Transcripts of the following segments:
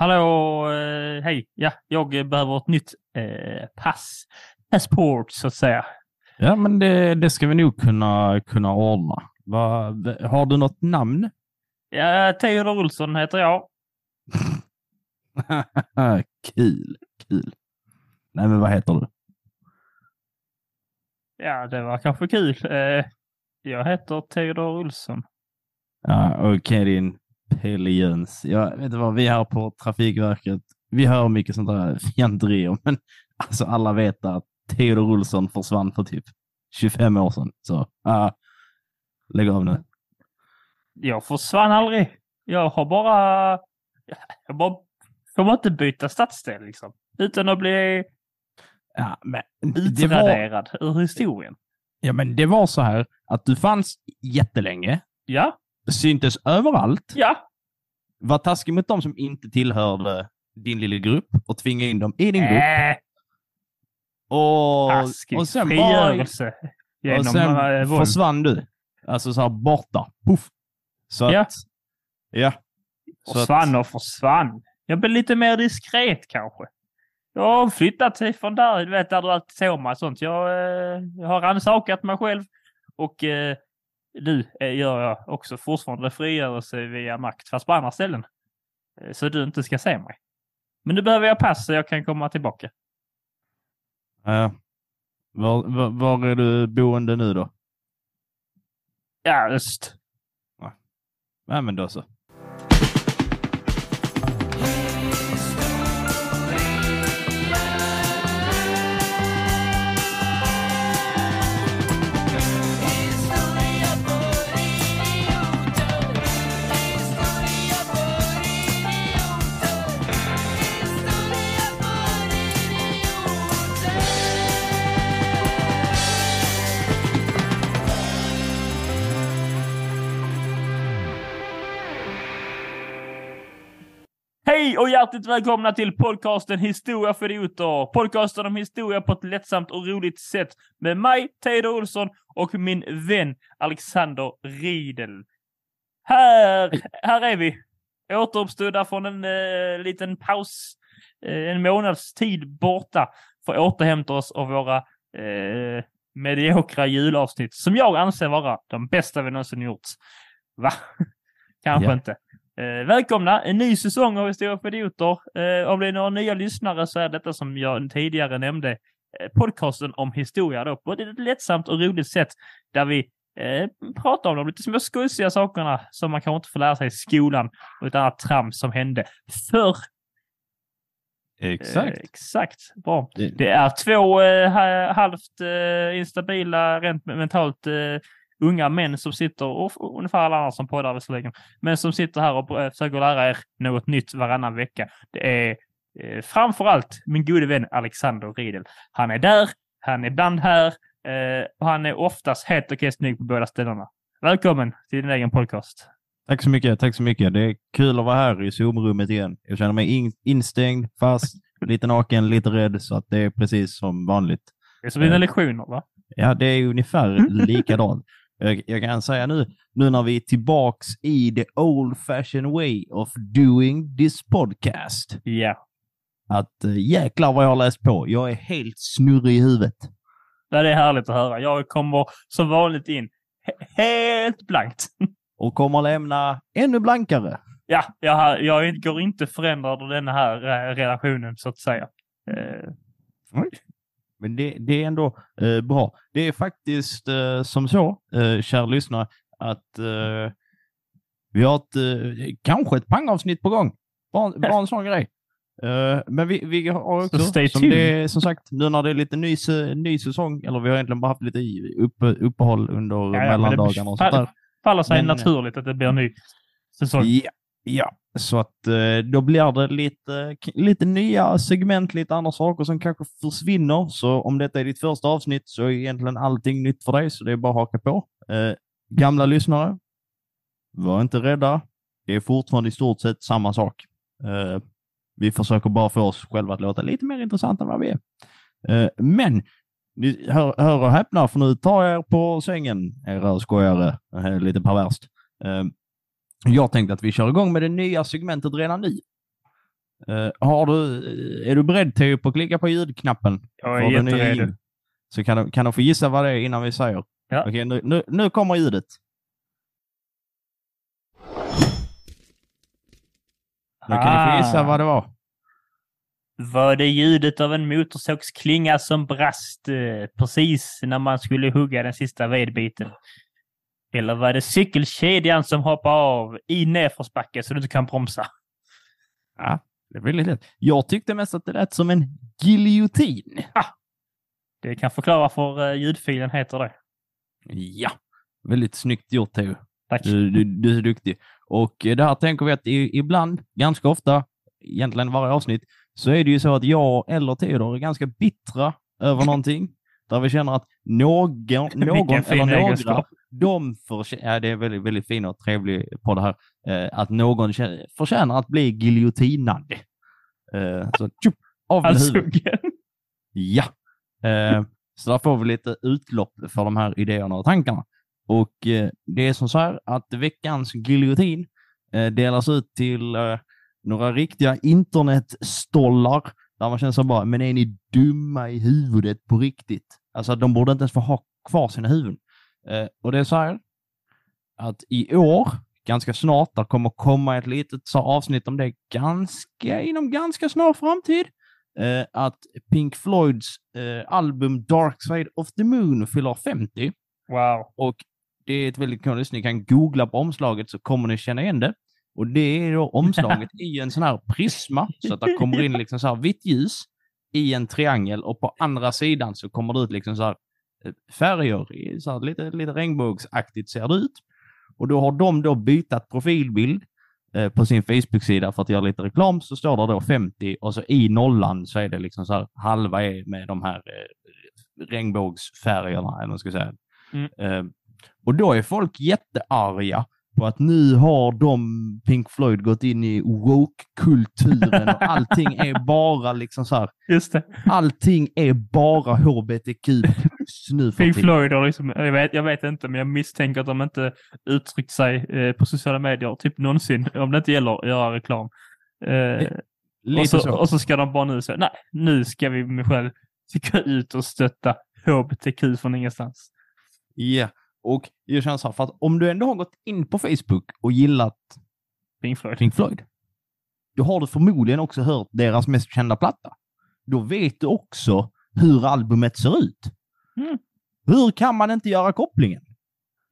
hallå, eh, hej. Ja, jag behöver ett nytt eh, pass. Passport, så att säga. Ja, men det, det ska vi nog kunna, kunna ordna. Va, har du något namn? Ja, Theodor Olsson heter jag. kul, kul. Nej, men vad heter du? Ja, det var kanske kul. Eh, jag heter Theodor Olsson. Ja, okej okay, din Pelle Jöns. Jag vet inte vad, vi här på Trafikverket, vi hör mycket sånt där fjanterier, men alltså alla vet att Theodor Olsson försvann för typ 25 år sedan. Så uh, lägg av nu. Jag försvann aldrig. Jag har bara... Jag bara kommer inte byta stadsdel liksom. Utan att bli ja, men utraderad var... ur historien. Ja, men det var så här att du fanns jättelänge. Ja. Syntes överallt. Ja. Var taskig mot dem som inte tillhörde din lilla grupp och tvinga in dem i din grupp. Äh. Och, taskig. och sen frigörelse. Bara, och sen äh, försvann du. Alltså så här borta. Puff. Så ja. att... Ja. Försvann och försvann. Jag blev lite mer diskret kanske. Jag har flyttat sig från där, du vet, där du alltid såg mig och sånt. Jag, eh, jag har rannsakat mig själv och eh, nu eh, gör jag också fortfarande frigörelse via makt, fast på andra ställen. Eh, så du inte ska se mig. Men nu behöver jag pass så jag kan komma tillbaka. Ja. Var, var, var är du boende nu då? Ja, öst. Ja, men då så. Och hjärtligt välkomna till podcasten Historia för idioter. Podcasten om historia på ett lättsamt och roligt sätt med mig, Teodor Olsson och min vän Alexander Riedel. Här, här är vi. Återuppstådda från en eh, liten paus, eh, en månads tid borta för att återhämta oss av våra eh, mediokra julavsnitt som jag anser vara de bästa vi någonsin gjort. Va? Kanske ja. inte. Eh, välkomna! En ny säsong av Historia för idioter. Eh, om det är några nya lyssnare så är detta som jag tidigare nämnde eh, podcasten om historia då på ett lättsamt och roligt sätt där vi eh, pratar om de lite små skussiga sakerna som man kanske inte får lära sig i skolan och ett annat trams som hände förr. Exakt. Eh, exakt. Bra. Det, det är två eh, halvt eh, instabila, rent mentalt unga män som sitter, och ungefär alla andra som poddar visserligen, men som sitter här och eh, försöker lära er något nytt varannan vecka. Det är eh, framför allt min gode vän Alexander Riedel. Han är där, han är ibland här eh, och han är oftast helt okej snygg på båda ställena. Välkommen till din egen podcast. Tack så mycket. Tack så mycket. Det är kul att vara här i Zoom-rummet igen. Jag känner mig in, instängd, fast, lite naken, lite rädd, så att det är precis som vanligt. Det är som dina eh, lektioner, va? Ja, det är ungefär likadant. Jag, jag, kan säga nu, nu när vi är tillbaks i the old fashioned way of doing this podcast. Ja. Yeah. Att äh, jäklar vad jag har läst på. Jag är helt snurrig i huvudet. Ja, det är härligt att höra. Jag kommer som vanligt in helt blankt. Och kommer lämna ännu blankare. Ja, jag, jag går inte förändrad den här eh, relationen så att säga. Eh. Men det, det är ändå eh, bra. Det är faktiskt eh, som så, eh, kära lyssnare, att eh, vi har ett, eh, kanske ett pangavsnitt på gång. Bara, bara en sån grej. Uh, men vi, vi har också, som, det, som sagt, nu när det är lite ny, ny säsong, eller vi har egentligen bara haft lite upp, uppehåll under ja, mellandagarna och sånt där. faller sig men, naturligt att det blir en ny säsong. Ja, ja. Så att eh, då blir det lite, eh, lite nya segment, lite andra saker som kanske försvinner. Så om detta är ditt första avsnitt så är egentligen allting nytt för dig, så det är bara att haka på. Eh, gamla lyssnare, var inte rädda. Det är fortfarande i stort sett samma sak. Eh, vi försöker bara få oss själva att låta lite mer intressanta än vad vi är. Eh, men ni hör, hör och häpna, för nu tar jag er på sängen, era skojare. Lite perverst. Jag tänkte att vi kör igång med det nya segmentet redan nu. Eh, har du, är du beredd Theo på att klicka på ljudknappen? Jag är jätteredo. Så kan du, kan du få gissa vad det är innan vi säger. Ja. Okej, nu, nu, nu kommer ljudet. Nu kan ni få gissa Ah. vad det var. Var det ljudet av en motorsågsklinga som brast eh, precis när man skulle hugga den sista vedbiten? Eller var det cykelkedjan som hoppade av i nedförsbacke så du inte kan bromsa? Ja, det väldigt lätt. Jag tyckte mest att det lät som en giljotin. Det kan förklara varför eh, ljudfilen heter det. Ja, väldigt snyggt gjort Theo. Tack. Du, du, du är duktig. Och eh, det här tänker vi att ibland, ganska ofta, egentligen varje avsnitt, så är det ju så att jag eller Theodor är ganska bittra över någonting. Där vi känner att någon, någon eller några, egenskap. De förtjänar, ja det är väldigt, väldigt fin och trevlig på det här, eh, att någon förtjänar att bli giljotinad. Eh, så tjup, av med huvudet. Ja, eh, så där får vi lite utlopp för de här idéerna och tankarna. Och eh, det är som så här att veckans giljotin eh, delas ut till eh, några riktiga internetstollar där man känner så bara, men är ni dumma i huvudet på riktigt? Alltså de borde inte ens få ha kvar sina huvuden. Eh, och det är så här att i år, ganska snart, där kommer komma ett litet så avsnitt om det ganska, inom ganska snar framtid eh, att Pink Floyds eh, album Dark Side of the Moon fyller 50 Wow. och det är ett väldigt kul Ni kan googla på omslaget så kommer ni känna igen det. Och det är då omslaget i en sån här prisma så att det kommer in liksom så här vitt ljus i en triangel och på andra sidan så kommer det ut liksom så här färger, i så här lite, lite regnbågsaktigt ser det ut. Och då har de då bytt profilbild eh, på sin Facebook-sida för att göra lite reklam så står det då 50 och så i nollan så är det liksom så här halva är med de här eh, regnbågsfärgerna, eller man ska säga. Mm. Eh, och då är folk jättearga på att nu har de Pink Floyd gått in i woke-kulturen och allting är bara liksom så här, allting är bara HBTQ Pink. Floyd har liksom, jag vet, jag vet inte, men jag misstänker att de inte uttryckt sig eh, på sociala medier typ någonsin, om det inte gäller att göra reklam. Eh, och, så, så. och så ska de bara nu säga, nej, nu ska vi med själv gå ut och stötta HBTQ från ingenstans. Ja, och jag känner så här, för att om du ändå har gått in på Facebook och gillat Pink Floyd. Pink Floyd, då har du förmodligen också hört deras mest kända platta. Då vet du också hur albumet ser ut. Mm. Hur kan man inte göra kopplingen?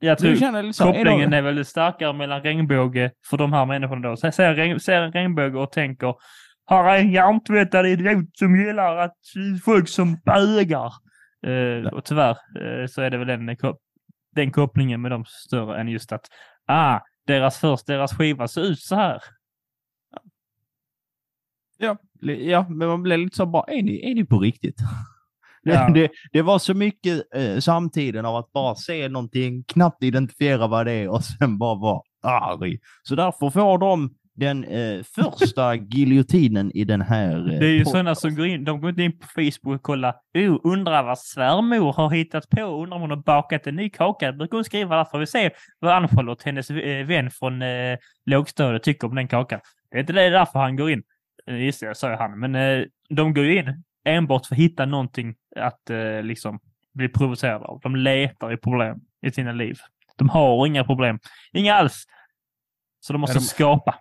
Jag tror känner här, kopplingen är är väldigt starkare mellan regnbåge för de här människorna då. Så ser, regn, ser en regnbåge och tänker, här är en hjärntvättad idiot som gillar att folk som bögar. Eh, och tyvärr eh, så är det väl den, den kopplingen med dem större än just att, ah, deras först, deras skiva ser ut så här. Ja, ja, men man blir lite så bara, är ni, är ni på riktigt? Det, Ja. det, det var så mycket eh, samtiden av att bara se någonting, knappt identifiera vad det är och sen bara vara arg. Så därför får de den eh, första giljotinen i den här... Eh, Det är ju sådana som går in, de går inte in på Facebook och kollar, oh, undrar vad svärmor har hittat på, undrar om hon har bakat en ny kaka. Det brukar hon skriva där får vi se vad Ann-Charlotte, hennes eh, vän från eh, lågstadiet, tycker om den kakan. Det är inte det därför han går in, eh, gissar jag, sa han. Men eh, de går ju in enbart för att hitta någonting att eh, liksom bli provocerade av. De letar i problem i sina liv. De har inga problem. Inga alls. Så de måste Ja, de- skapa.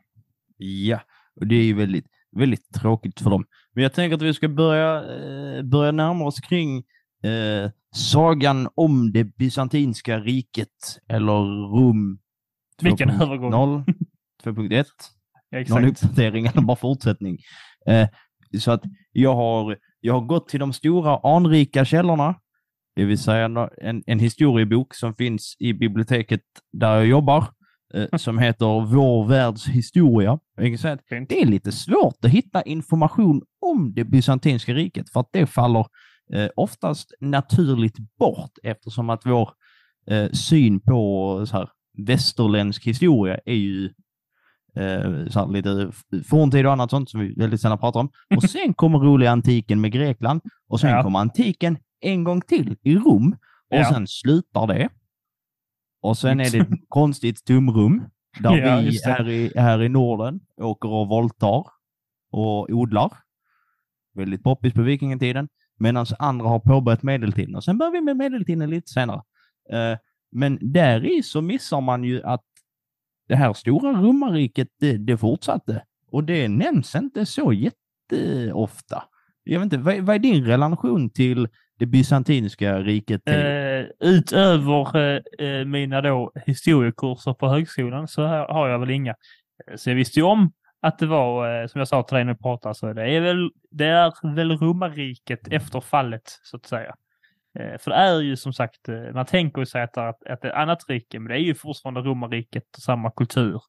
Ja, och det är ju väldigt, väldigt tråkigt för dem. Men jag tänker att vi ska börja, eh, börja närma oss kring eh, sagan om det bysantinska riket eller Rom Vilken 2.0, övergång. 2.1, Ja, någon uppdatering eller bara fortsättning. Eh, så att jag har, jag har gått till de stora anrika källorna, det vill säga en, en historiebok som finns i biblioteket där jag jobbar, eh, som heter Vår världs historia. Jag kan säga att Fint. det är lite svårt att hitta information om det bysantinska riket för att det faller eh, oftast naturligt bort eftersom att vår eh, syn på så här, västerländsk historia är ju eh, lite forntid och annat sånt som vi väldigt sällan pratar om. Och sen kommer roliga antiken med Grekland och sen Ja. kommer antiken en gång till i Rom och Ja. sen slutar det. Och sen är det ett konstigt tomrum där Ja, vi här i, här i Norden åker och voltar och odlar. Väldigt poppis på vikingatiden. Medan andra har påbörjat medeltiden och sen börjar vi med medeltiden lite senare. Eh, men där i så missar man ju att det här stora romarriket, det, det fortsatte. Och det nämns inte så jätteofta. Jag vet inte, vad, vad är din relation till det bysantinska riket? Till? Eh, utöver eh, eh, mina då historiekurser på högskolan så har har jag väl inga. Så jag visste ju om att det var, eh, som jag sa till dig när vi pratade, så det är väl, det är väl romarriket efter fallet, så att säga. Eh, För det är ju som sagt, eh, man tänker ju sig att det är ett, annat rike, men det är ju fortfarande romarriket och samma kultur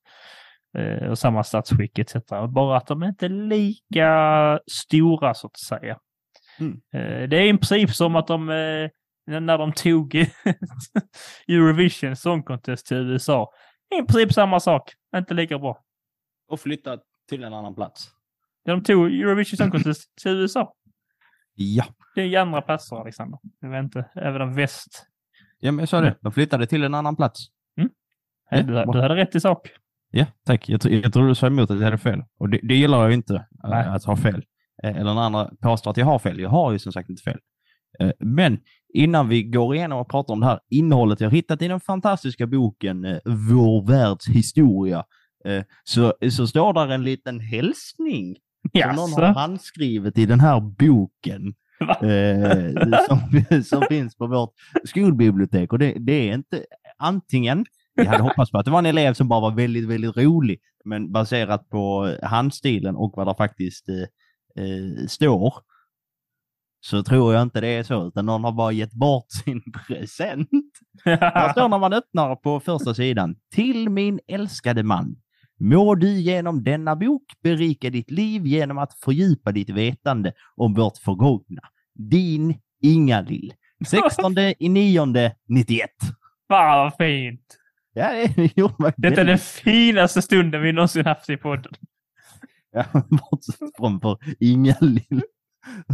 eh, och samma statsskick etc. Bara att de inte är lika stora så att säga. Mm. Eh, Det är i princip som att de, eh, när de tog Eurovision Song Contest till USA, i princip samma sak, inte lika bra. Och flytta till en annan plats. När de tog Eurovision Song Contest till USA. Ja. Det är andra platser, Alexander. Jag vet inte, även väst. ja, men jag sa det. De flyttade till en annan plats. Nej, Ja, du, du hade rätt i sak. Ja, tack. Jag, jag tror du sa emot att jag hade fel. Och det, det gillar jag inte, eh, Nej. att ha fel. Eh, Eller när andra påstår att jag har fel. Jag har ju som sagt inte fel. Eh, Men innan vi går igenom och pratar om det här innehållet jag hittat i den fantastiska boken Vår världs historia, så, så står där en liten hälsning som någon har handskrivit i den här boken. Eh, som, som finns på vårt skolbibliotek. Och det, det är inte antingen, jag hade hoppats på att det var en elev som bara var väldigt, väldigt rolig, men baserat på handstilen och vad det faktiskt eh, eh, står så tror jag inte det är så, utan någon har bara gett bort sin present. Här står när man öppnar på första sidan. Till min älskade man. Må du genom denna bok berika ditt liv genom att fördjupa ditt vetande om vårt förgångna. Din Inga-Lill. 16 i 9 91. Fan vad fint! Ja, det gjorde Detta är den finaste stunden vi någonsin haft i podden. Ja, bortsett från för Inga-Lill.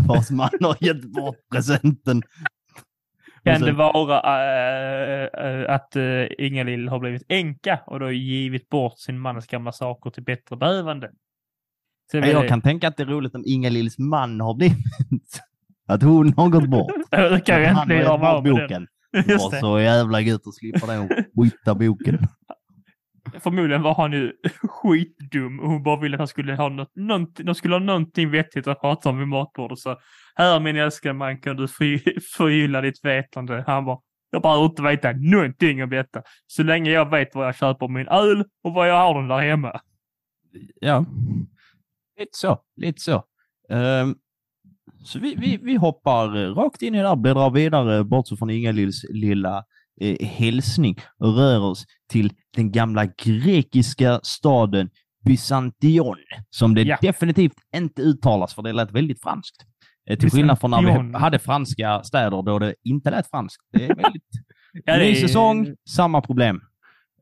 Vars man har gett bort presenten. Kan det vara äh, äh, att äh, Ingalill har blivit änka och då givit bort sin mans gamla saker till bättre behövande? Så Ja, Jag kan tänka att det är roligt om Inga-Lills man har blivit... Att hon har gått bort. Det kan ju äntligen den. boken. Och det. så jävla gött att slippa den skita boken. Förmodligen var han ju skitdum och hon bara ville att han skulle ha något, någonting, de skulle ha någonting vettigt att prata om vid matbordet. Så här min älskade man kan du för, förgylla ditt vetande. Han bara, jag behöver inte veta någonting om detta. Så länge jag vet vad jag köper min öl och vad jag har den där hemma. Ja, lite så. Lite så. Um... så vi, vi, vi hoppar rakt in i det här, bläddrar vidare bortsett från Inga-Lills lilla eh, hälsning och rör oss till den gamla grekiska staden Bysantion, som det Ja. definitivt inte uttalas för det lät väldigt franskt. Eh, till skillnad från när vi hade franska städer då det inte lät franskt. Det är väldigt Ja, Ny säsong, samma problem.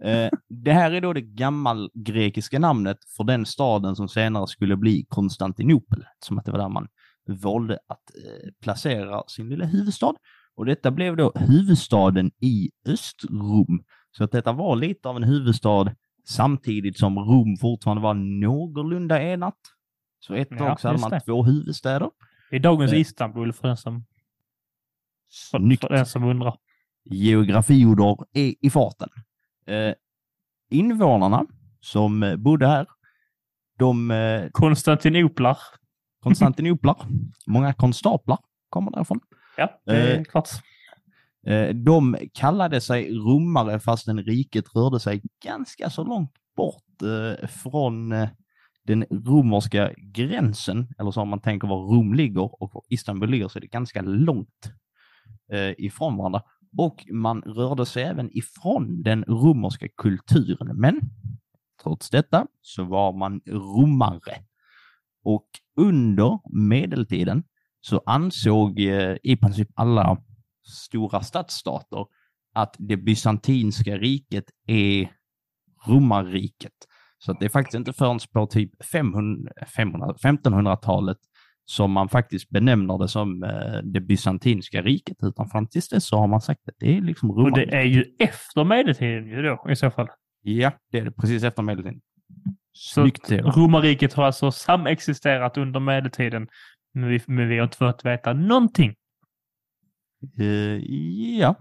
Eh, det här är då det gammalgrekiska namnet för den staden som senare skulle bli Konstantinopel, som att det var där man valde att eh, placera sin lilla huvudstad. Och detta blev då huvudstaden i Östrom. Så att detta var lite av en huvudstad samtidigt som Rom fortfarande var någorlunda enat. Så ett Ja, tag så hade man det. två huvudstäder. Det är dagens Eh. Istanbul för den som, för, den som undrar. geografiorder är i farten. Eh, invånarna som eh, bodde här, de eh, Konstantinoplar. Konstantinoplar, många konstaplar kommer därifrån. Ja, det är Eh. klart. Eh, de kallade sig romare fastän riket rörde sig ganska så långt bort eh, från den romerska gränsen, eller så om man tänker var Rom ligger och var Istanbul ligger så är det ganska långt ifrån varandra. Och man rörde sig även ifrån den romerska kulturen. Men trots detta så var man romare. Och under medeltiden så ansåg eh, i princip alla stora stadsstater att det bysantinska riket är romarriket. Så det är faktiskt inte förrän på typ 500, 500, 1500-talet som man faktiskt benämner det som eh, det bysantinska riket, utan fram tills dess så har man sagt att det är liksom Och romarriket. det är ju efter medeltiden ju då i så fall. Ja, det är det precis efter medeltiden. Snyggt Theo. Romarriket har alltså samexisterat under medeltiden, men vi, men vi har inte fått veta någonting. Eh, ja.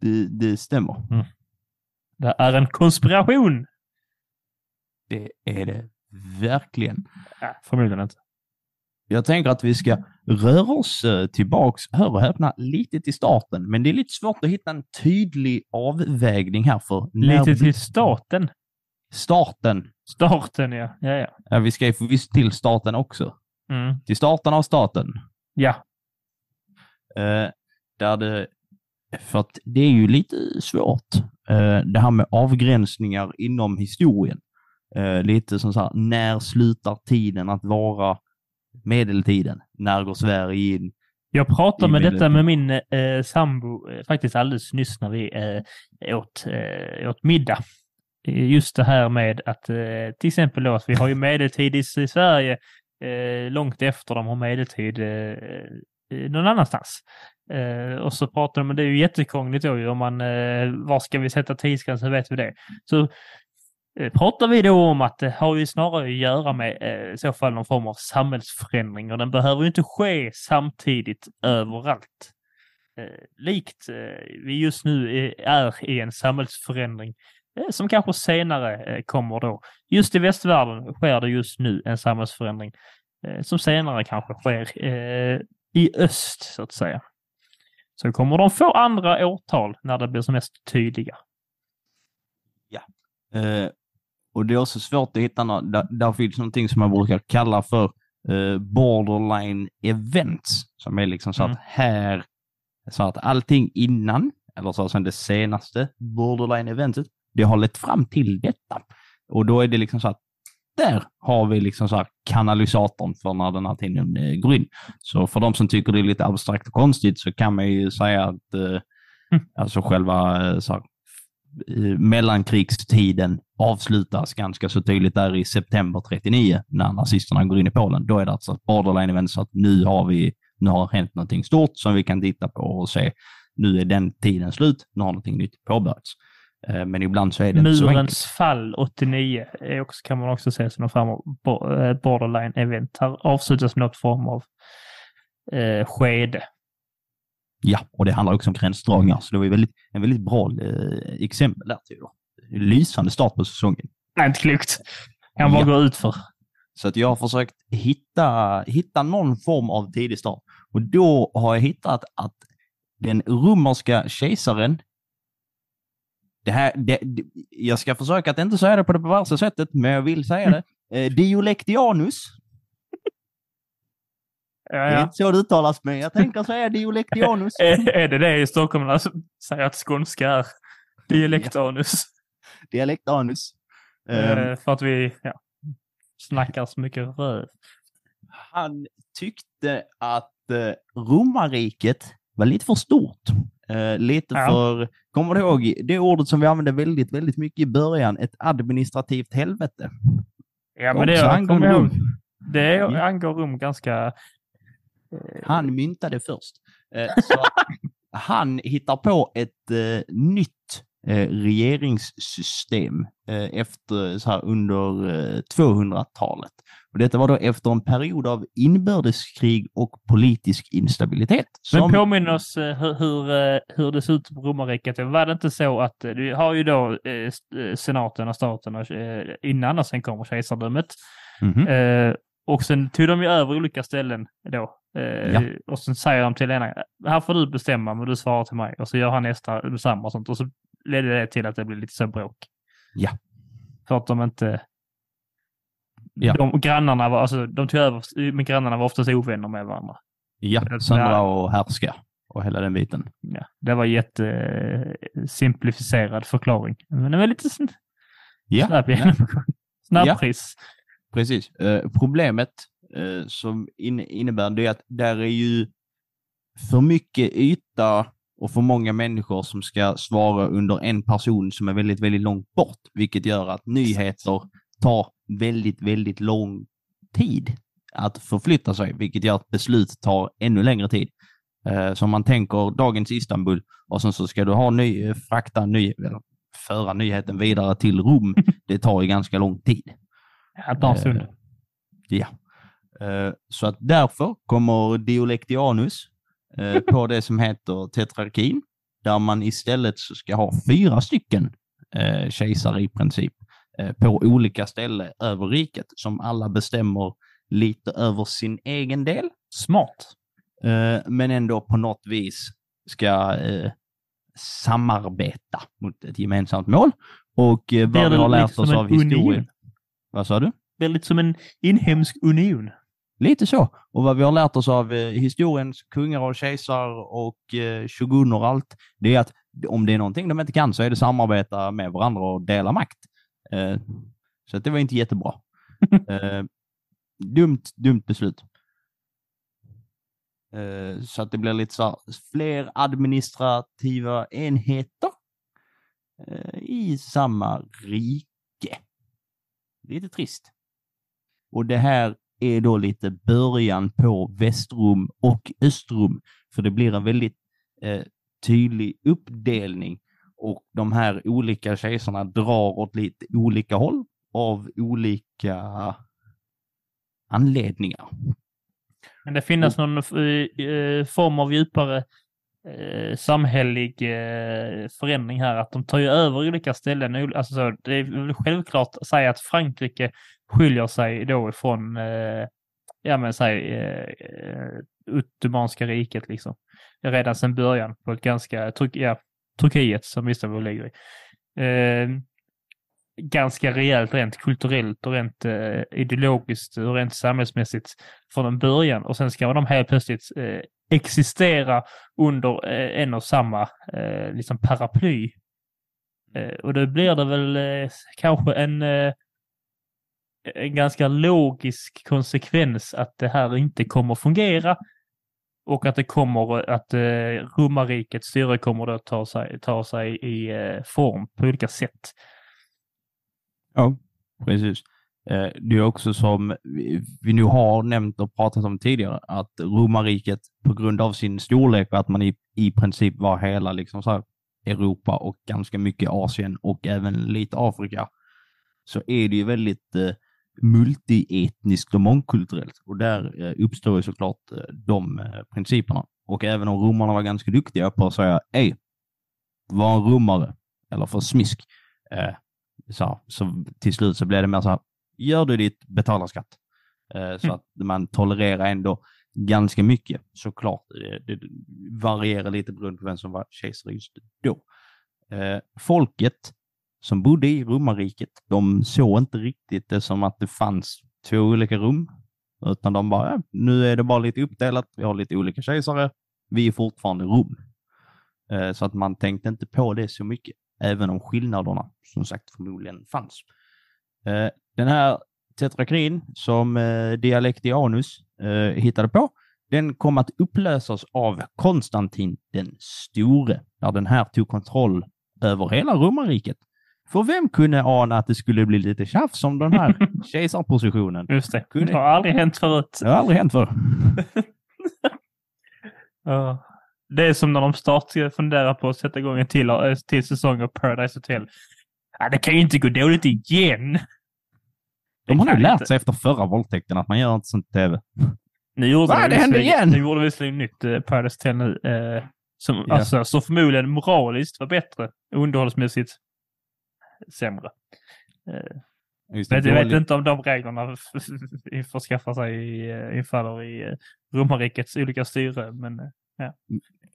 Det, det stämmer. Det är en konspiration. Det är det verkligen. Ja, förmodligen inte. Jag tänker att vi ska röra oss eh, tillbaks, hör och häpna, lite till starten. Men det är lite svårt att hitta en tydlig avvägning här för Lite till staten. starten. Starten, ja. Ja, ja. Ja, vi ska ju förvisso till starten också. Mm. Till starten av staten. Ja. Eh, där det, för att det är ju lite svårt, eh, det här med avgränsningar inom historien. Eh, lite som så här, när slutar tiden att vara medeltiden? När går Sverige in? Jag pratade med detta med min eh, sambo eh, faktiskt alldeles nyss när vi eh, åt, eh, åt middag. Eh, Just det här med att eh, till exempel då, att vi har ju medeltid i, i Sverige eh, långt efter de har medeltid eh, eh, någon annanstans. Eh, och så pratar de, men det är ju jättekrångligt då ju om man, eh, var ska vi sätta tidsgränsen, vet vi det. Så eh, pratar vi då om att det har ju snarare att göra med eh, i så fall någon form av samhällsförändring och den behöver ju inte ske samtidigt överallt. Eh, likt eh, vi just nu är, är i en samhällsförändring eh, som kanske senare eh, kommer då. Just i västvärlden sker det just nu en samhällsförändring eh, som senare kanske sker eh, i öst så att säga. Så kommer de få andra årtal när det blir som mest tydliga. Eh, och det är också svårt att hitta något, där, där finns någonting som man brukar kalla för eh, borderline events. Som är liksom så Mm. att här, så att allting innan, eller så som det senaste borderline eventet, det har lett fram till detta. Och då är det liksom så att där har vi liksom så här kanalysatorn för när den här tiden eh, går in. Så för de som tycker det är lite abstrakt och konstigt så kan man ju säga att eh, Mm. alltså själva eh, så här, eh, mellankrigstiden avslutas ganska så tydligt där i september 39 när nazisterna går in i Polen. Då är det alltså borderline event så att nu har vi, nu har hänt någonting stort som vi kan titta på och se. Nu är den tiden slut, nu har någonting nytt påbörjats. Eh, Men ibland så är det inte så enkelt. Murens fall 89 är också, kan man också se som någon form av eh, borderline event. Här avslutas något form av eh, skede. Ja, och det handlar också om gränsdragningar, så det var ju väldigt, en väldigt bra eh, exempel där. Theodor. Lysande start på säsongen. Nej, inte klokt. Kan bara Ja. gå ut för. Så att jag har försökt hitta, hitta någon form av tidig start. Och då har jag hittat att den romerska kejsaren, det här, det, det, jag ska försöka att inte säga det på det perversa sättet, men jag vill säga det. Eh, Diolektianus, Ja, det är ja. inte så det uttalas, men jag tänker säga Diolektianus. Är, är det det i Stockholm de säger att skånska är dialektanus? Dialektanus. Eh, Eh, för att vi ja, snackar så mycket röv. han tyckte att eh, romarriket var lite för stort. Eh, lite Ja. för, kommer du ihåg det ordet som vi använde väldigt, väldigt mycket i början, ett administrativt helvete. Ja, men det ihåg. Rom. Det angår Rom ganska... eh, Han myntade först. Eh, han hittar på ett eh, nytt eh, regeringssystem eh, efter, så här, under eh, 200-talet. Och detta var då efter en period av inbördeskrig och politisk instabilitet. Men som- påminn oss eh, hur, hur, eh, hur det ser ut på romarriket. Var det inte så att eh, du har ju då senaten och staten och, innan och sen kommer kejsardömet. Mhm. Eh, och sen tog de ju över olika ställen då. Ja. Och sen säger de till ena, här får du bestämma men du svarar till mig. Och så gör han nästa detsamma och sånt. Och så ledde det till att det blev lite så bråk. Ja. För att de inte... Ja. De grannarna var, alltså de tog över, men grannarna var oftast ovänner med varandra. Ja, Ja. söndra och härska och hela den biten. Ja, det var jätte eh, förklaring. Men det var lite sn- Ja, snabb genomgång. Snabbpris. precis. Eh, problemet eh, som in, innebär det är att där är ju för mycket yta och för många människor som ska svara under en person som är väldigt, väldigt långt bort, vilket gör att nyheter tar väldigt, väldigt lång tid att förflytta sig, vilket gör att beslut tar ännu längre tid. Eh, Så om man tänker dagens Istanbul och sen så ska du ha ny, frakta ny, eller föra nyheten vidare till Rom, det tar ju ganska lång tid. Ja, det tar en stund. Eh, Ja. Eh, Så att därför kommer Diolektianus eh, på det som heter tetrarkin, där man istället ska ha fyra stycken eh, kejsare i princip eh, på olika ställen över riket som alla bestämmer lite över sin egen del, Smart. eh, men ändå på något vis ska eh, samarbeta mot ett gemensamt mål. Och eh, Blir vad vi har lärt oss av historien. Vad sa du? Väldigt som en inhemsk union. Lite så. Och vad vi har lärt oss av eh, historiens kungar och kejsar och eh, shoguner och allt, det är att om det är någonting de inte kan så är det samarbeta med varandra och dela makt. Eh, så det var inte jättebra. eh, dumt, dumt beslut. Eh, så att det blir lite så här, fler administrativa enheter i samma rike. Lite trist. Och det här är då lite början på Västrum och Östrum, för det blir en väldigt eh, tydlig uppdelning och de här olika kejsarna drar åt lite olika håll av olika anledningar. Men det finns någon eh, form av djupare eh, samhällelig eh, förändring här, att de tar ju över olika ställen. Alltså så, det är självklart att säga att Frankrike skiljer sig då ifrån, ja men säg, eh, Ottomanska riket liksom. Redan sedan början på ett ganska, Turk, ja, Turkiet som Istanbul ligger lägger i. Eh, ganska rejält rent kulturellt och rent eh, ideologiskt och rent samhällsmässigt från en början och sen ska de helt plötsligt eh, existera under eh, en och samma eh, liksom paraply. Eh, och då blir det väl eh, kanske en, eh, en ganska logisk konsekvens att det här inte kommer fungera och att det kommer att eh, romarrikets styre kommer att ta sig, ta sig i eh, form på olika sätt. Ja, precis. Eh, Det är också som vi- vi nu har nämnt och pratat om tidigare, att romarriket på grund av sin storlek och att man i, i princip var hela liksom så här Europa och ganska mycket Asien och även lite Afrika, så är det ju väldigt eh, multietniskt och mångkulturellt. Och där eh, uppstår ju såklart eh, de eh, principerna. Och även om romarna var ganska duktiga på att säga, ej, var en romare, eller för smisk, så, så till slut så blev det mer så här, gör du ditt, betala skatt. Så Mm. att man tolererar ändå ganska mycket. Såklart, eh, det varierar lite beroende på vem som var kejsare just då. Folket som bodde i romarriket, de såg inte riktigt det som att det fanns två olika rum, utan de bara, ja, nu är det bara lite uppdelat, vi har lite olika kejsare, vi är fortfarande Rom. Eh, så att man tänkte inte på det så mycket, även om skillnaderna som sagt förmodligen fanns. Eh, den här tetrakrin som eh, Dialektianus hittade på, den kom att upplösas av Konstantin den store, där den här tog kontroll över hela romarriket. För vem kunde ana att det skulle bli lite tjafs om den här kejsarpositionen? Just det. Kunde- Det har aldrig hänt förut. Det har aldrig hänt förr. Det är som när de snart ska fundera på att sätta igång en till, till säsong av Paradise Hotel. Ja, det kan ju inte gå dåligt igen. De har nu lärt inte. sig efter förra våldtäkten att man gör inte sånt tv. Nu gjorde Va, de det hände igen! Nu gjorde de visserligen nytt eh, Paradise Hotel nu. Eh, som, Ja. alltså, som förmodligen moraliskt var bättre. Underhållsmässigt sämre. Eh, Just det, men jag vet inte om de reglerna får skaffa sig eh, infaller i eh, romarrikets olika styre. Men eh,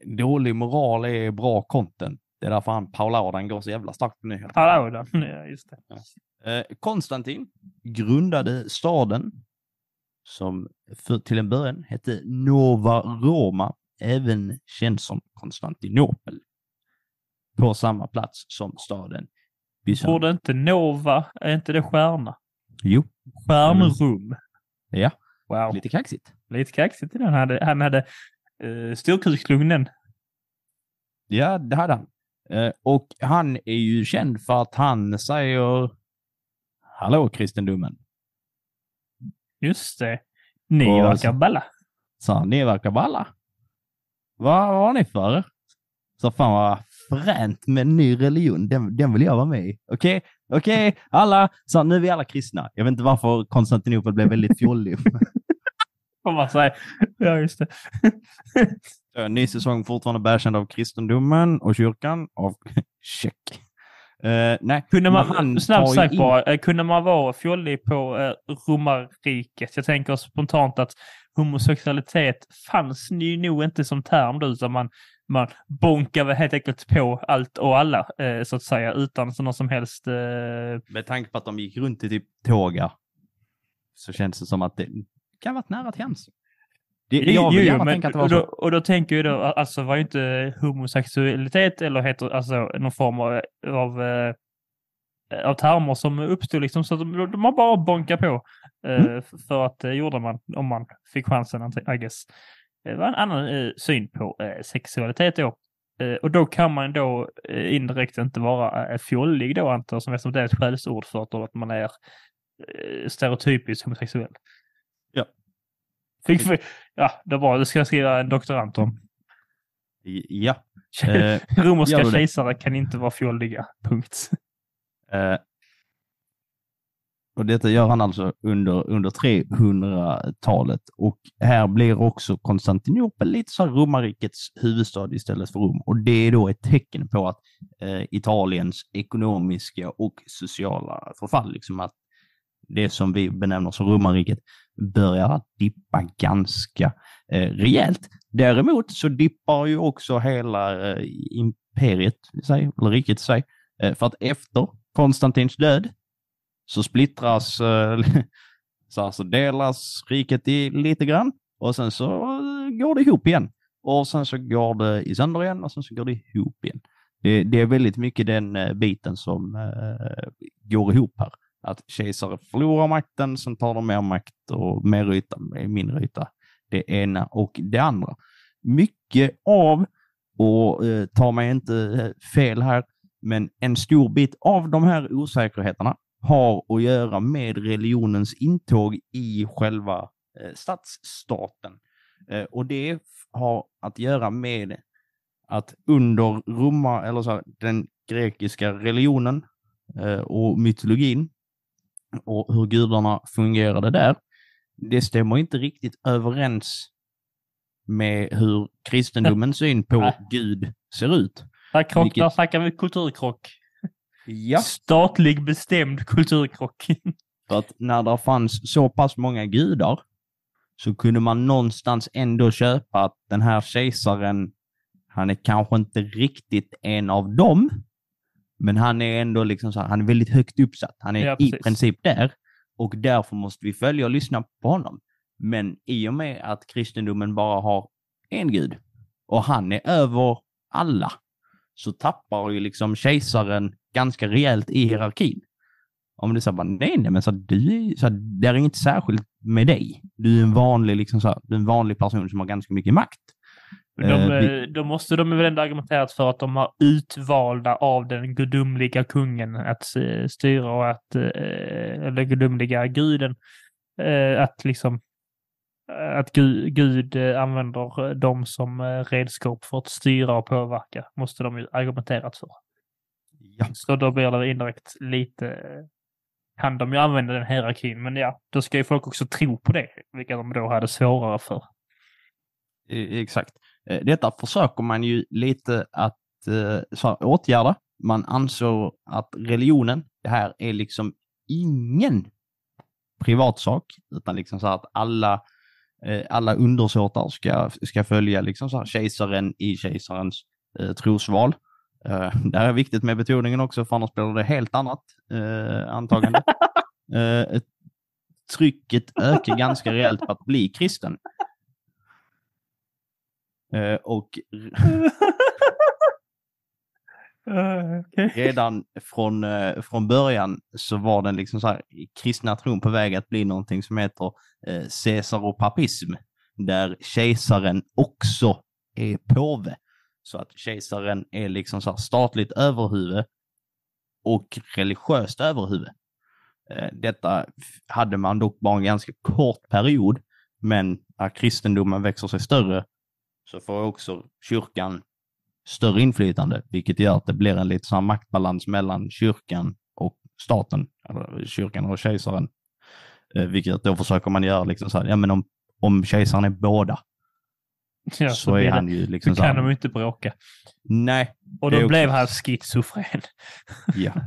Dålig moral är bra content. Det är därför han Paulaudan går så jävla starkt på nyheterna. då. Ja, just det. Eh, Konstantin grundade staden som för, till en början hette Nova Roma, även känd som Konstantinopel. På samma plats som staden Byzantium. Borde inte Nova, är inte det stjärna? Jo, Stjärnrum. ja, Wow. lite kaxigt. Lite kaxigt i den. Han hade, han hade uh, styrkuslugnen. Ja, det hade han. Eh, och han är ju känd för att han säger Hallå kristendomen. Just det. Ni Och verkar så- balla. Så ni verkar balla. Vad vad har ni för er? Så fan vad fränt med en ny religion. Den, den vill jag vara med i. Okej, okay? okej, okay? alla, så nu är vi alla kristna. Jag vet inte varför Konstantinopel blev väldigt fjollig. Får man säga. Ja, just det. Ny säsong fortfarande bärkänd av kristendomen och kyrkan. Av check. Uh, nej, kunde man, snabbt sagt bara, uh, kunde man vara fjollig på uh, romarriket? Jag tänker spontant att homosexualitet fanns ju nog inte som term då, utan man, man bonkade helt enkelt på allt och alla, uh, så att säga, utan någon som helst... Med tanke på att de gick runt i typ tåga, så känns det som att det kan varit nära till hands. Det, jag vill jo, men, att det var så. Och då, och då tänker jag då, alltså var ju inte homosexualitet eller heter, alltså någon form av, av, eh, av termer som uppstod liksom, så att de, de har bara bonkat på. Eh, mm. För att det eh, gjorde man om man fick chansen, I guess. Det var en annan eh, syn på eh, sexualitet då. Eh, och då kan man då eh, indirekt inte vara eh, fjollig då antar jag, som det är ett skällsord för att man är stereotypiskt homosexuell. Fick, ja, det var det ska jag skriva en doktorant om. Ja. Eh, Romerska kejsare kan inte vara fjolliga. Punkt. Och detta gör han alltså under, under 300-talet. Och här blir också Konstantinopel lite så romarrikets huvudstad istället för Rom. Och det är då ett tecken på att eh, Italiens ekonomiska och sociala förfall, liksom att det som vi benämner som romarriket, börjar dippa ganska eh, rejält. Däremot så dippar ju också hela eh, imperiet, sig, eller riket i sig, eh, för att efter Konstantins död så splittras, eh, så alltså delas riket i lite grann och sen så eh, går det ihop igen. Och sen så går det i sönder igen och sen så går det ihop igen. Det, det är väldigt mycket den eh, biten som eh, går ihop här att kejsare förlorar makten, sen tar de mer makt och mer yta, mindre yta. Det ena och det andra. Mycket av, och eh, ta mig inte fel här, men en stor bit av de här osäkerheterna har att göra med religionens intåg i själva eh, stadsstaten. Eh, och det har att göra med att under Roma, eller så här, den grekiska religionen eh, och mytologin och hur gudarna fungerade där, det stämmer inte riktigt överens med hur kristendomens syn på Gud ser ut. Där, krock, Vilket... där snackar vi kulturkrock. Ja. Statlig bestämd kulturkrock. För att när det fanns så pass många gudar så kunde man någonstans ändå köpa att den här kejsaren, han är kanske inte riktigt en av dem, men han är ändå liksom så här, han är väldigt högt uppsatt. Han är ja, i princip där och därför måste vi följa och lyssna på honom. Men i och med att kristendomen bara har en gud och han är över alla så tappar ju liksom kejsaren ganska rejält i hierarkin. Om du säger bara nej, nej, men så du, så det är inget särskilt med dig. Du är en vanlig, liksom så du är en vanlig person som har ganska mycket makt. De, eh, då måste de väl ändå argumenterat för att de har utvalda av den gudomliga kungen att styra och att, eh, eller gudomliga guden, eh, att liksom att Gud, Gud använder dem som redskap för att styra och påverka, måste de ju argumenterat för. Ja. Så då blir det indirekt lite, kan de ju använda den hierarkin, men ja, då ska ju folk också tro på det, vilket de då hade svårare för. Exakt. Eh, detta försöker man ju lite att eh, så åtgärda. Man ansåg att religionen, det här är liksom ingen privatsak, utan liksom så att alla, eh, alla undersåtar ska, ska följa liksom så här kejsaren i kejsarens eh, trosval. Eh, det här är viktigt med betoningen också, för annars blir det helt annat eh, antagande. eh, trycket ökar ganska rejält på att bli kristen. Eh, och Ah, okay. redan från, eh, från början så var den liksom så här, kristna tron på väg att bli någonting som heter eh, caesaropapism, där kejsaren också är påve. Så att kejsaren är liksom så statligt överhuvud och religiöst överhuvud. Eh, detta hade man dock bara en ganska kort period, men när kristendomen växer sig större så får också kyrkan större inflytande, vilket gör att det blir en lite sån maktbalans mellan kyrkan och staten, eller kyrkan och kejsaren. Eh, vilket då försöker man göra liksom så här, ja men om, om kejsaren är båda, Ja, så, blir är han ju liksom så så kan de inte bråka. nej, Och då också- blev han schizofren. ja.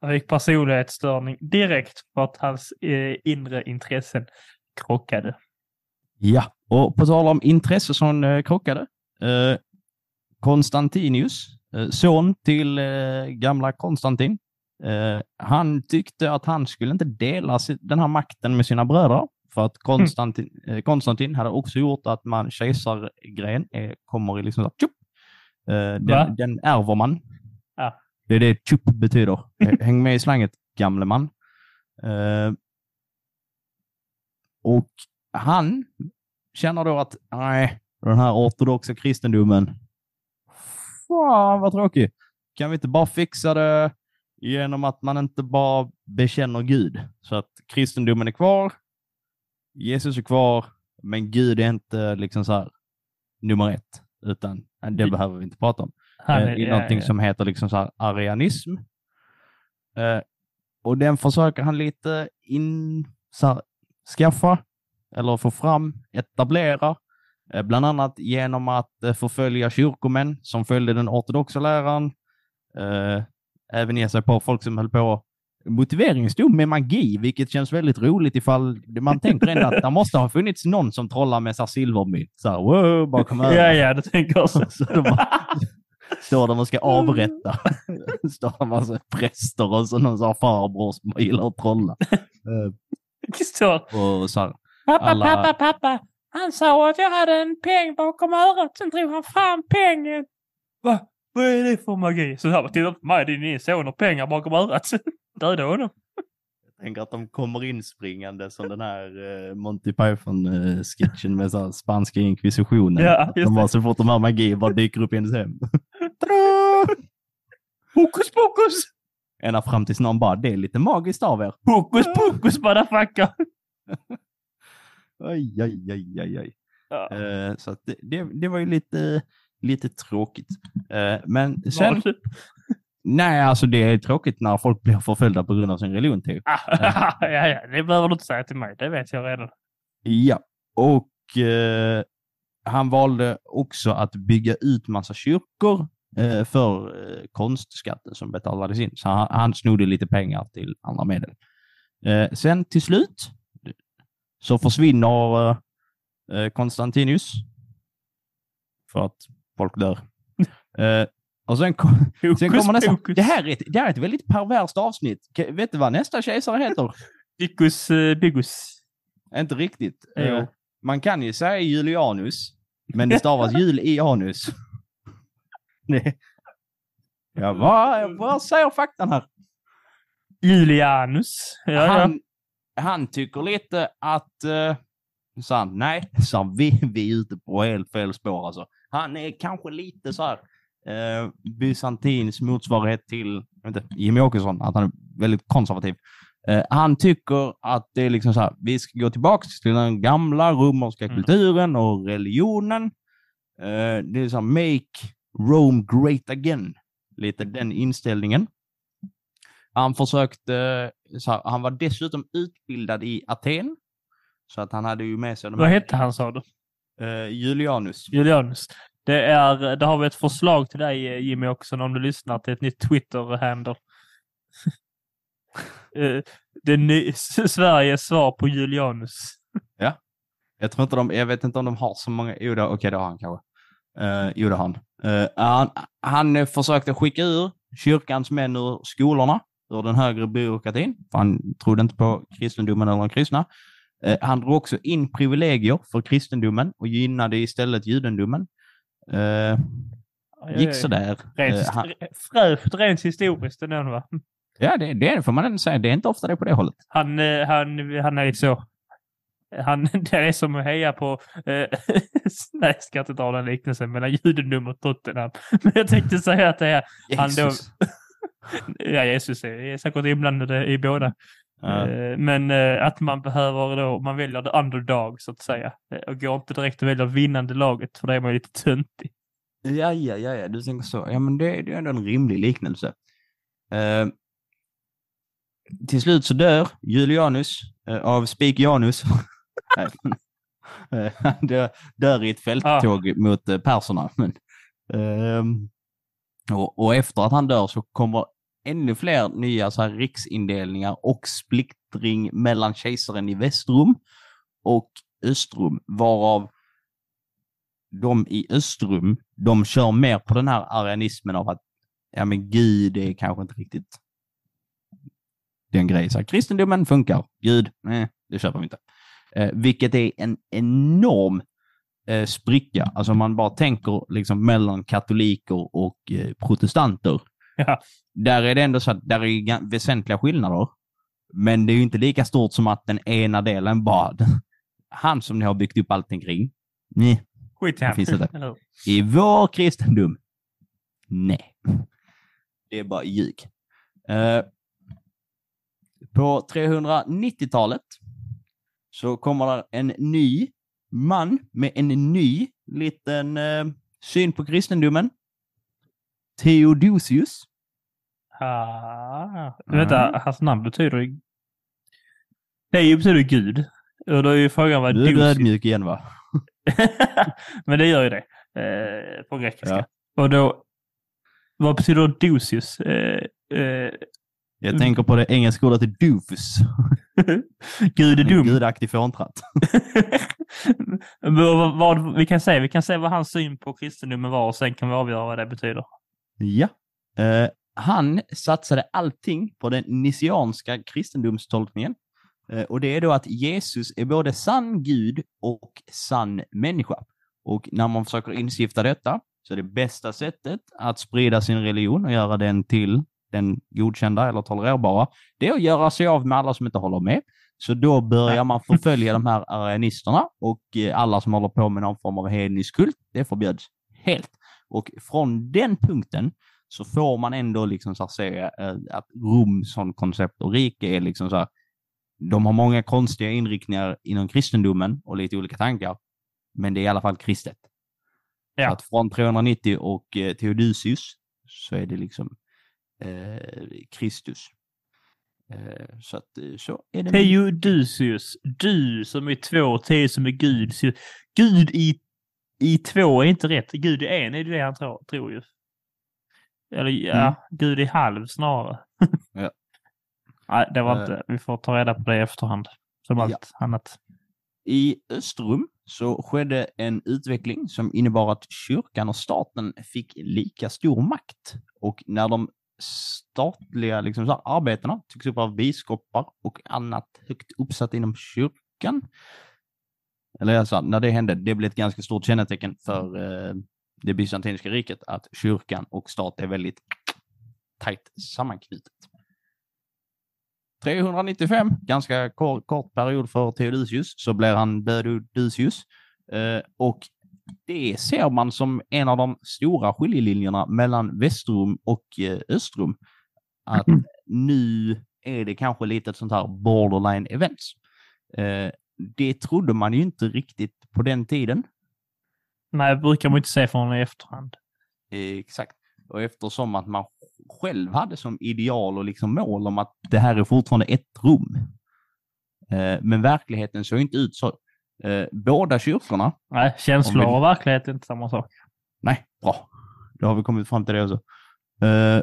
Han fick personlighetsstörning direkt för att hans eh, inre intressen krockade. Ja, och på tal om intresse som eh, krockade. Eh, Konstantinius, eh, son till eh, gamla Konstantin, eh, han tyckte att han skulle inte dela den här makten med sina bröder. För att Konstantin, eh, Konstantin hade också gjort att man kejsargren kommer i liksom så tjup, Va? den, den ärver man. Ja. Det är det tjup betyder. Häng med i slanget, gamle man. Och han känner då att nej, den här ortodoxa kristendomen, fan vad tråkigt. Kan vi inte bara fixa det genom att man inte bara bekänner Gud? Så att kristendomen är kvar, Jesus är kvar, men Gud är inte liksom så här nummer ett, utan det Mm. behöver vi inte prata om. Han eh, är, i någonting som heter liksom så här arianism. Eh, och den försöker han lite in, så här, skaffa eller få fram, etablera, bland annat genom att eh, förfölja kyrkomän som följde den ortodoxa läran. Eh, även ge sig på folk som höll på motiveringsdom med magi, vilket känns väldigt roligt ifall man tänker ändå att det måste ha funnits någon som trollar med så silvermynt. Så här, wow, bakom ja, örat. ja, det tänker jag så. Så bara, står de och ska avrätta. står en massa präster och så någon här farbror som gillar att trolla. Eh, Så. och så här, Pappa, Alla- pappa, pappa. Han sa att jag hade en peng bakom örat. Sen drog han fram pengen. Va? Vad är det för magi? Så här, titta på mig. Din son har pengar bakom örat. Döda honom. jag tänker att de kommer inspringande som den här eh, Monty Python-sketchen med så här spanska inkvisitionen. Ja, Att de bara så fort de hör magi bara dyker upp i ens hem. Hokus pokus! Ända fram tills någon bara, det är lite magiskt av er. Hokus pokus motherfucker! Oj, oj, oj, oj, oj. Ja. Eh, så att det, det, det var ju lite, lite tråkigt. Eh, men sen, nej, alltså det är tråkigt när folk blir förföljda på grund av sin religion. Typ. Ah, ja, ja, det behöver du inte säga till mig. Det vet jag redan. Ja, och eh, han valde också att bygga ut massa kyrkor eh, för eh, konstskatten som betalades in. Så han, han snodde lite pengar till andra medel. Eh, sen till slut så försvinner eh, Konstantinus för att folk dör. Eh, och sen, kom, sen kommer nästa. Det här, är ett, det här är ett väldigt perverst avsnitt. Vet du vad nästa kejsare heter? Dickus eh, biggus. Inte riktigt. Eh, man kan ju säga Julianus, men det stavas jul i anus. Nej. ja, vad, vad säger faktan här? Julianus. Ja, ja. Han, han tycker lite att, uh, så här, nej, så här, vi, vi är ute på helt fel spår alltså. Han är kanske lite så här, uh, Byzantins motsvarighet till, inte, Jimmie Åkesson, att han är väldigt konservativ. Eh, han tycker att det är liksom så här, vi ska gå tillbaka till den gamla romerska Mm. kulturen och religionen. Eh, det är så här, make Rome great again. Lite den inställningen. Han försökte, här, han var dessutom utbildad i Aten. Så att han hade ju med sig de Vad hette han sa du? Eh, Julianus. Julianus. Det är, där har vi ett förslag till dig Jimmy också om du lyssnar till ett nytt Twitter-handle. Eh, det ny, Sveriges svar på Julianus. Jag tror inte de, jag vet inte om de har så många, jo okej det har han kanske. Uh, jo det har han. Eh, han. Han försökte skicka ur kyrkans män ur skolorna, ur den högre byråkratin, för han trodde inte på kristendomen eller de kristna. Eh, han drog också in privilegier för kristendomen och gynnade istället judendomen. Uh, gick sådär. Rent, Eh, han, fräscht rent historiskt ändå va? ja, det, det får man ändå säga. Det är inte ofta det är på det hållet. Han, eh, han, han är så. Han, det är som att heja på, eh, nej ska inte dra den liknelsen mellan judendom och Tottenham. Men jag tänkte säga att det är, Han då- Jesus. ja Jesus är säkert inblandade i båda. Ja. Eh, Men eh, att man behöver då, man väljer the underdog så att säga. Eh, Och går inte direkt och väljer vinnande laget för det är man ju lite töntig. Ja, ja, ja, ja, du tänker så. Ja, men det, det är ändå en rimlig liknelse. Eh, till slut så dör Julianus eh, av Spikianus. Nej, eh, Han dör, dör i ett fälttåg mot eh, perserna. Men, ehm, och, och efter att han dör så kommer ännu fler nya så här riksindelningar och splittring mellan kejsaren i Västrom och Östrum. varav de i Östrum, de kör mer på den här arianismen av att ja men Gud är kanske inte riktigt den grejen. Så här, kristendomen funkar, Gud, nej, det köper vi inte. Eh, vilket är en enorm eh, spricka. Alltså om man bara tänker liksom mellan katoliker och eh, protestanter. Ja. Där är det ändå så att där är ga- väsentliga skillnader. Men det är ju inte lika stort som att den ena delen bara, han som ni har byggt upp allting kring, nej, Skit i han. Det i vår kristendom, nej. Det är bara ljug. Eh, på 390-talet så kommer där en ny man med en ny liten eh, syn på kristendomen. Theodosius. Ah, vänta, hans namn betyder. Det betyder Gud. Och då är ju frågan vad Nu är du ödmjuk igen va? Men det gör ju det. Eh, på grekiska. Ja. Och då... Vad betyder dosius? Eh, eh, Jag Mm. tänker på det engelska ordet doofus. Gud är dum. Gudaktig fåntratt. Vad, vad, vi kan säga, vi kan säga vad hans syn på kristendomen var och sen kan vi avgöra vad det betyder. Ja. Eh, han satsade allting på den nisianska kristendomstolkningen. Eh, och det är då att Jesus är både sann Gud och sann människa. Och när man försöker instifta detta så är det bästa sättet att sprida sin religion och göra den till den godkända eller tolererbara, det är att göra sig av med alla som inte håller med. Så då börjar man förfölja de här arianisterna och eh, alla som håller på med någon form av hednisk kult, det förbjöds helt. Och från den punkten så får man ändå liksom så se eh, att Rom som koncept och rike är liksom så här, de har många konstiga inriktningar inom kristendomen och lite olika tankar, men det är i alla fall kristet. Ja. Så att från 390 och eh, Theodosius så är det liksom eh, Kristus. Eh, så att eh, så är det. Theodosius. Du som är två, T som är Gud. Gud i, i två är inte rätt. Gud i en är det det han tror, tror ju. Eller ja, Mm. Gud i halv snarare. Ja. Nej, det var Eh. inte. Vi får ta reda på det i efterhand. Som Ja. allt annat. I Östrum så skedde en utveckling som innebar att kyrkan och staten fick lika stor makt. Och när de statliga liksom, så här, arbetena togs upp av biskopar och annat högt uppsatt inom kyrkan. Eller alltså, när det hände, det blev ett ganska stort kännetecken för eh, det bysantinska riket att kyrkan och stat är väldigt tajt sammanknutet. 395, ganska kort, kort period för Theodosius, så blir han Bödudisius. Eh, och det ser man som en av de stora skiljelinjerna mellan Västrom och eh, Östrom. Att nu är det kanske lite ett sånt här borderline events. Eh, det trodde man ju inte riktigt på den tiden. Nej, det brukar man inte se från i efterhand. Exakt. Och eftersom att man själv hade som ideal och liksom mål om att det här är fortfarande ett rum. Eh, Men verkligheten såg inte ut så. Eh, Båda kyrkorna, Nej, känslor vi- och verklighet är inte samma sak. nej, bra. Då har vi kommit fram till det också. Eh,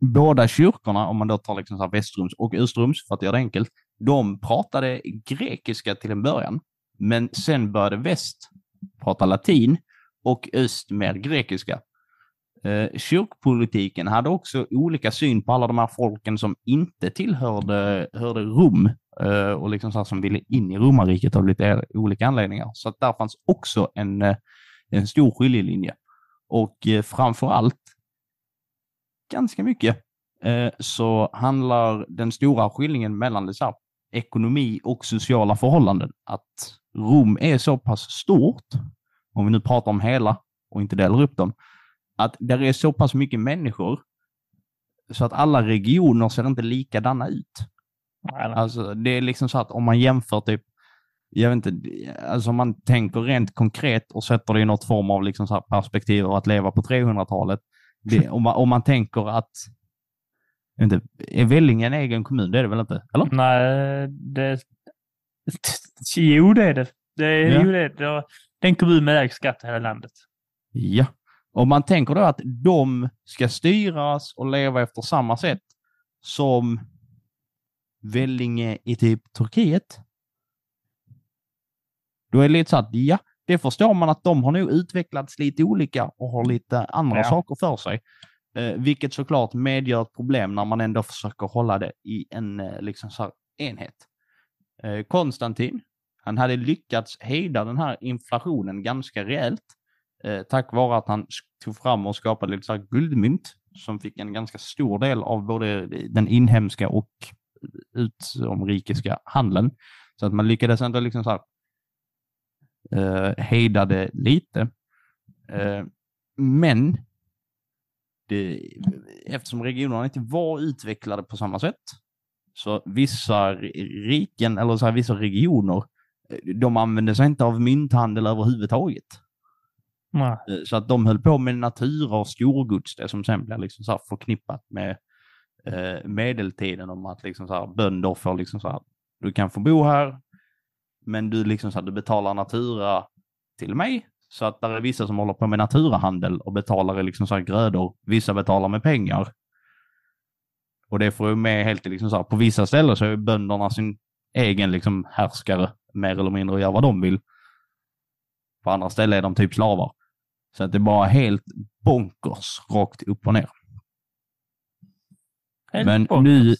Båda kyrkorna, om man då tar liksom så här Västrums och Östrums, för att göra det enkelt, de pratade grekiska till en början. Men sen började väst prata latin och öst mer grekiska. Eh, kyrkpolitiken hade också olika syn på alla de här folken som inte tillhörde hörde Rom eh, och liksom så här som ville in i romarriket av lite olika anledningar. Så att där fanns också en, eh, en stor skiljelinje. Och eh, framför allt, ganska mycket, eh, så handlar den stora skillningen mellan det så här, ekonomi och sociala förhållanden. Att Rom är så pass stort, om vi nu pratar om hela och inte delar upp dem, att där är så pass mycket människor så att alla regioner ser inte likadana ut. Nej, nej. Alltså, det är liksom så att om man jämför typ jag vet inte, alltså om man tänker rent konkret och sätter det i något form av liksom så perspektiv av att leva på 300-talet. Det, om, man, om man tänker att, inte, är Vellinge en egen kommun? Det är det väl inte? Eller? Nej, det... Jo, det är det. Det är, Ja. jo, det, är det. det är en kommun med lägst skatt i hela landet. Ja. Om man tänker då att de ska styras och leva efter samma sätt som Vellinge i typ Turkiet. Då är det lite så att, ja, det förstår man att de har nog utvecklats lite olika och har lite andra Ja. saker för sig. Eh, vilket såklart medger ett problem när man ändå försöker hålla det i en eh, liksom så här, enhet. Eh, Konstantin, han hade lyckats hejda den här inflationen ganska rejält eh, tack vare att han tog fram och skapade lite så här guldmynt som fick en ganska stor del av både den inhemska och utomrikiska handeln. Så att man lyckades ändå liksom så här, eh, hejda det lite. Eh, men det, eftersom regionerna inte var utvecklade på samma sätt så vissa ri- riken eller så här, vissa regioner eh, de använde sig inte av mynthandel överhuvudtaget. Nej. Eh, Så att de höll på med natura och storgods, det som sen blir liksom så förknippat med eh, medeltiden om att liksom så här, bönder får liksom så här, du kan få bo här, men du liksom så här, du betalar natura till mig. Så att där är vissa som håller på med naturahandel och betalar i liksom så grödor. Vissa betalar med pengar. Och det får ju med helt liksom så här, på vissa ställen så är bönderna sin egen liksom härskare mer eller mindre och gör vad de vill. På andra ställen är de typ slavar. Så att det är bara helt bonkers rakt upp och ner. Helt Men bonkers. nu,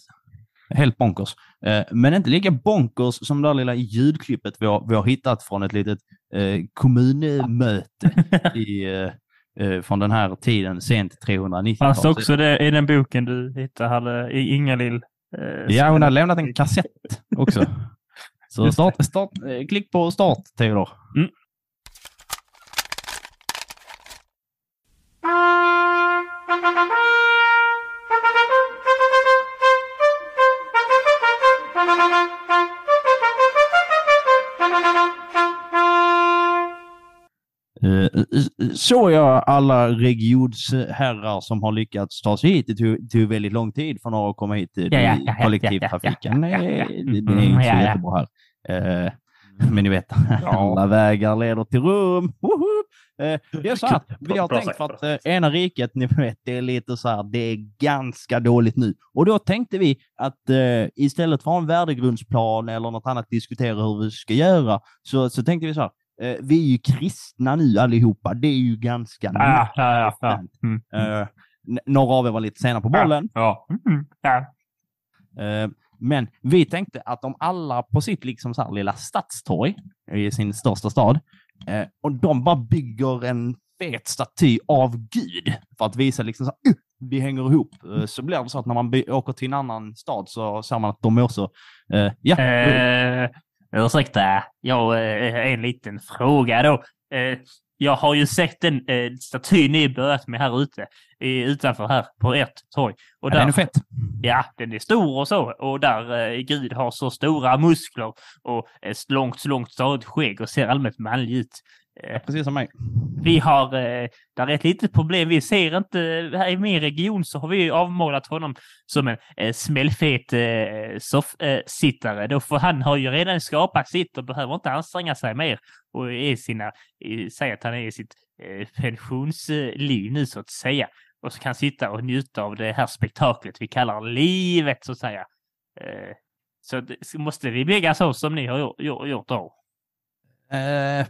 helt bonkers. Eh, men inte lika bonkers som det där lilla ljudklippet vi har, vi har hittat från ett litet eh, kommunmöte i, eh, från den här tiden, sent 390 Fanns det också det i den boken du hittade i Ingalill? Ja, hon har lämnat en kassett också. Så start, start, klick på start, Theodor. Mm. Eh, Så jag alla regionsherrar som har lyckats ta sig hit. Det tog, tog väldigt lång tid för några att komma hit. Ja, ja, ja, ja, Kollektivtrafiken ja, ja, eh, det- är inte så Mm, ja, ja. jättebra här. Eh, Men ni vet, alla vägar leder till Rom. Woho! Det är så här, vi har tänkt för att eh, ena riket, ni vet, det är lite så här, det är ganska dåligt nu. Och då tänkte vi att eh, istället för en värdegrundsplan eller något annat diskutera hur vi ska göra, så, så tänkte vi så här, eh, vi är ju kristna nu allihopa. Det är ju ganska Ja, ja, ja, nice. Mm. Eh, några av er var lite sena på bollen. Ja. Mm. ja. Eh, men vi tänkte att om alla på sitt liksom så lilla stadstorg i sin största stad, eh, och de bara bygger en fet staty av Gud för att visa liksom så här, "Uh, vi hänger ihop. Eh, så blir det så att när man åker till en annan stad så ser man att de också, eh, ja, Eh, ursäkta, jag eh, en liten fråga då. Eh, jag har ju sett den eh, statyn ni börjat med här ute, i, utanför här på ert torg. Och ja, den är där, fett. ja, den är stor och så. Och där eh, Gud har så stora muskler och ett långt, långt stadigt skägg och ser allmänt manlig ut. Eh, Precis som mig. vi har, eh, där är ett litet problem. Vi ser inte, här i min region så har vi avmålat honom som en eh, smällfet eh, soffsittare. Då han har ju redan skapat sitt och behöver inte anstränga sig mer och är sina, säga att han är i sitt eh, pensionsliv nu så att säga. Och så kan sitta och njuta av det här spektaklet vi kallar livet så att säga. Eh, så måste vi bygga så som ni har gjort då. Eh,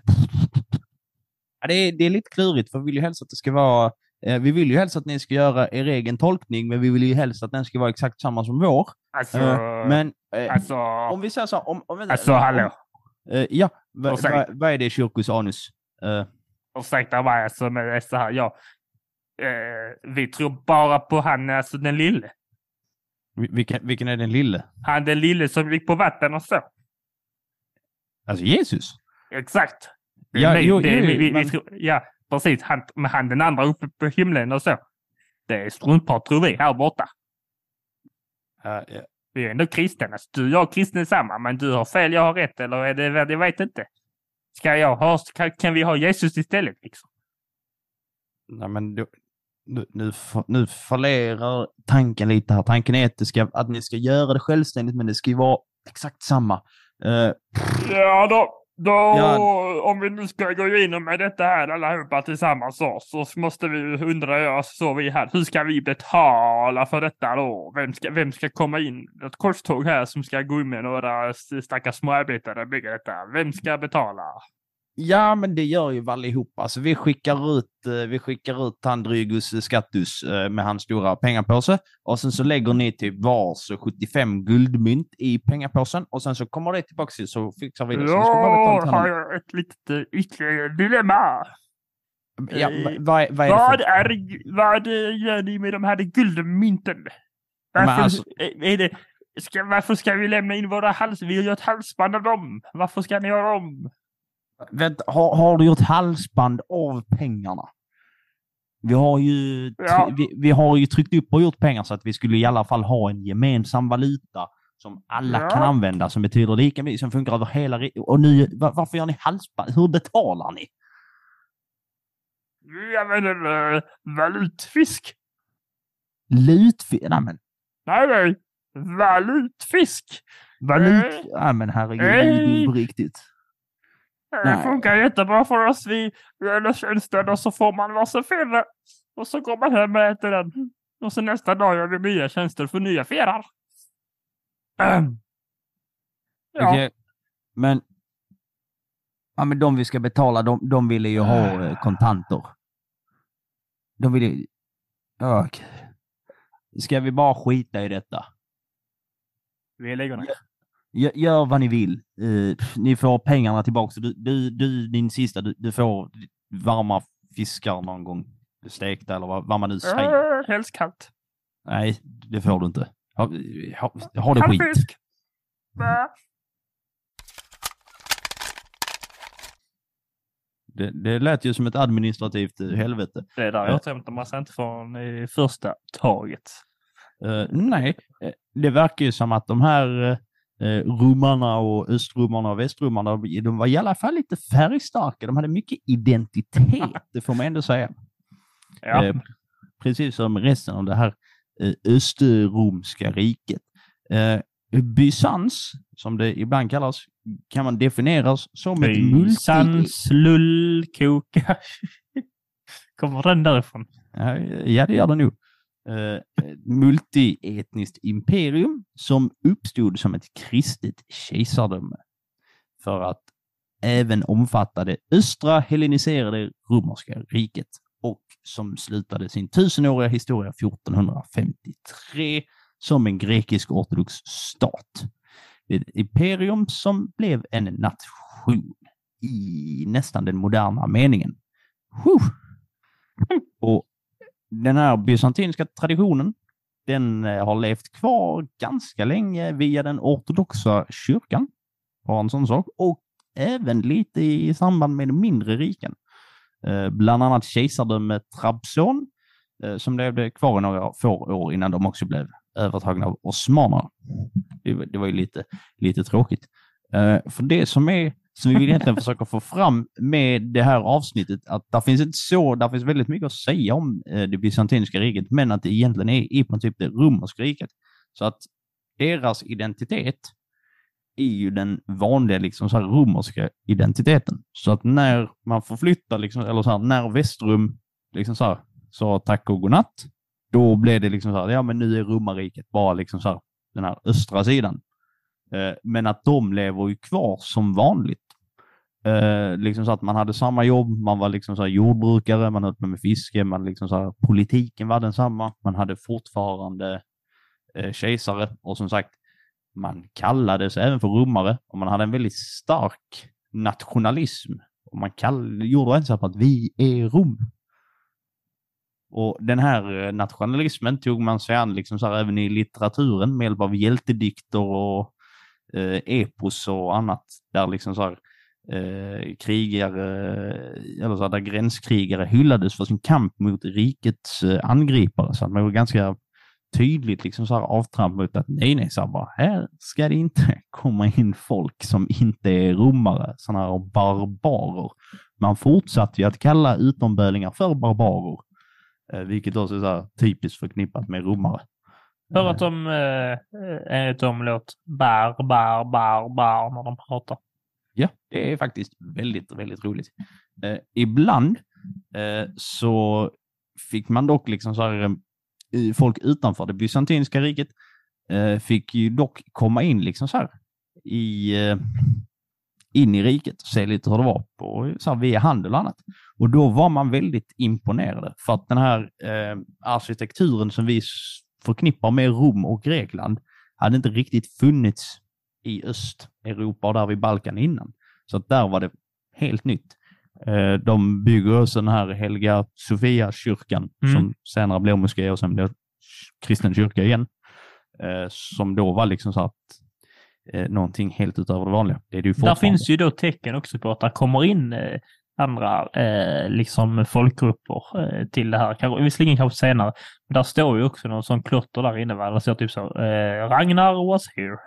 ja, det, är, det är lite klurigt, för vi vill ju helst att det ska vara... Eh, vi vill ju helst att ni ska göra er egen tolkning, men vi vill ju helst att den ska vara exakt samma som vår. Alltså, Eh, men eh, alltså, om vi säger så om, om, vänta, alltså hallå. Om, ja, vad va, vad är det Kyrkos anus? Eh, Ursäkta mig, alltså, men det är så här, ja. Vi tror bara på han, alltså den lille. vi- vilken, vilken är den lille? Han den lille som gick på vatten och så. Alltså Jesus? Exakt. Ja, Nej, jo, det, jo, vi, vi, men- vi tror, ja, precis. Han, med han den andra uppe på himlen och så. Det är struntprat tror vi här borta. Eh, ja. Vi är ändå kristna. Alltså, du och jag är kristna samma, men du har fel, jag har rätt. Eller är det, jag vet inte. Ska jag ha, kan, kan vi ha Jesus istället liksom? Nej, men du, nu, nu, nu fallerar tanken lite här. Tanken är att, det ska, att ni ska göra det självständigt, men det ska ju vara exakt samma. Eh, Ja, då, då Ja. om vi nu ska gå in med detta här allihopa tillsammans så, så måste vi undra jag så vi här, hur ska vi betala för detta då? Vem ska, vem ska komma in? Ett korståg här som ska gå in med några stackars småarbetare och bygga detta. Vem ska betala? Ja, men det gör ju allihopa. Alltså, vi skickar ut, eh, vi skickar ut han Drygus Skattus eh, med hans stora pengapåse och sen så lägger ni typ vars 75 guldmynt i pengapåsen och sen så kommer det tillbaka till så fixar vi det. Så Ja, har jag ett litet eh, ytterligare dilemma. ja, va- vad, är- vad är Vad, är, vad eh, gör ni med de här guldmynten? Varför, alltså- är- det, ska, varför ska vi lämna in våra hals... Vi har gjort halsband av dem. Varför ska ni göra om? Vänta, har, har du gjort halsband av pengarna? Vi har, ju, Ja. vi, vi har ju tryckt upp och gjort pengar så att vi skulle i alla fall ha en gemensam valuta som alla Ja. kan använda som betyder lika mycket, som funkar över hela... Och nu, va- varför gör ni halsband? Hur betalar ni? Vi använder uh, valutfisk. Lutfi... Nej men, Nej, nej. Valutfisk. valut... Nej. Nej men herregud, Nej. på riktigt. Det funkar jättebra för oss. Vi löser tjänsten och så får man varsin fjäder. Och så går man hem och äter den. Och så nästa dag gör vi nya tjänster för nya fjädrar. Ehm. Ja. Okej, Men... Ja men de vi ska betala, de, de ville ju ha eh, kontanter. De ville ju... Gud. Ska vi bara skita i detta? Vi lägger ner. Gör, gör vad ni vill. Eh, ni får pengarna tillbaka. Du, du, du din sista, du, du får varma fiskar någon gång. Stekta eller vad, vad man nu säger. Helst kallt. Nej, det får du inte. Ha, ha, ha det Kall skit. fisk. Det, det lät ju som ett administrativt eh, helvete. Det är där jag hämtar massa inte från i första taget. Eh, nej, eh, det verkar ju som att de här uh, romarna och östrummarna och västrummarna, de var i alla fall lite färgstarka. De hade mycket identitet, det får man ändå säga. Ja. Eh, precis som resten av det här eh, östromska riket. Eh, Bysans, som det ibland kallas, kan man definieras som ett multi... Bysans lullkoka. Kommer den därifrån? Ja, det gör det nog. Eh, multietniskt imperium som uppstod som ett kristet kejsardöme för att även omfatta det östra helleniserade romerska riket och som slutade sin tusenåriga historia 1453 som en grekisk-ortodox stat. Ett imperium som blev en nation i nästan den moderna meningen. Huh. Och den här bysantinska traditionen, den eh, har levt kvar ganska länge via den ortodoxa kyrkan. Bara en sån sak. Och även lite i samband med de mindre riken. Eh, bland annat kejsardömet Trabzon, eh, som levde kvar i några få år innan de också blev övertagna av osmanerna. Det, var- ju lite, lite tråkigt. För det som är som vi vill egentligen försöka få fram med det här avsnittet, att där finns inte så, där finns väldigt mycket att säga om eh, det bysantinska riket, men att det egentligen är i princip det romerska riket. Så att deras identitet är ju den vanliga liksom, så här, romerska identiteten. Så att när man förflyttar, liksom, eller så här, när Västrum liksom, så här, sa tack och godnatt, då blev det liksom så här, ja men nu är romarriket bara liksom så här, den här östra sidan. Eh, men att de lever ju kvar som vanligt. Eh, liksom så att man hade samma jobb, man var liksom så här jordbrukare, man höll på med fiske, man liksom så här, politiken var densamma, man hade fortfarande eh, kejsare och som sagt, man kallades även för romare och man hade en väldigt stark nationalism. Och man kall, gjorde en så här på att vi är Rom. Och den här eh, nationalismen tog man sig an liksom så här, även i litteraturen med hjälp av hjältedikter och eh, epos och annat. Där liksom så här, eh, krigare, eller så där gränskrigare hyllades för sin kamp mot rikets eh, angripare. Så att man var ganska tydligt liksom så här avtramp mot att nej, nej, så här bara, här ska det inte komma in folk som inte är romare, sådana här barbarer. Man fortsatte ju att kalla utombölingar för barbarer, eh, vilket också är så här typiskt förknippat med romare. För att de eh, enligt dem låter bar, bar, bar, bar när de pratar. Ja, det är faktiskt väldigt, väldigt roligt. Eh, ibland eh, så fick man dock liksom så här, eh, folk utanför det bysantinska riket eh, fick ju dock komma in liksom så här i, eh, in i riket och se lite hur det var på, så här, via handel och annat. Och då var man väldigt imponerade för att den här eh, arkitekturen som vi förknippar med Rom och Grekland hade inte riktigt funnits i öst. Östeuropa och där vid Balkan innan. Så att där var det helt nytt. Eh, De bygger också den här Helga Sofia-kyrkan Mm. som senare blev moské och sen blev kristen kyrka igen. Eh, Som då var liksom så att eh, någonting helt utöver det vanliga. Det är det ju Där finns ju då tecken också på att det kommer in andra eh, liksom folkgrupper eh, till det här. Visserligen kanske senare, men där står ju också någon sån klotter där inne. Va? Det står typ så, eh, Ragnar was here.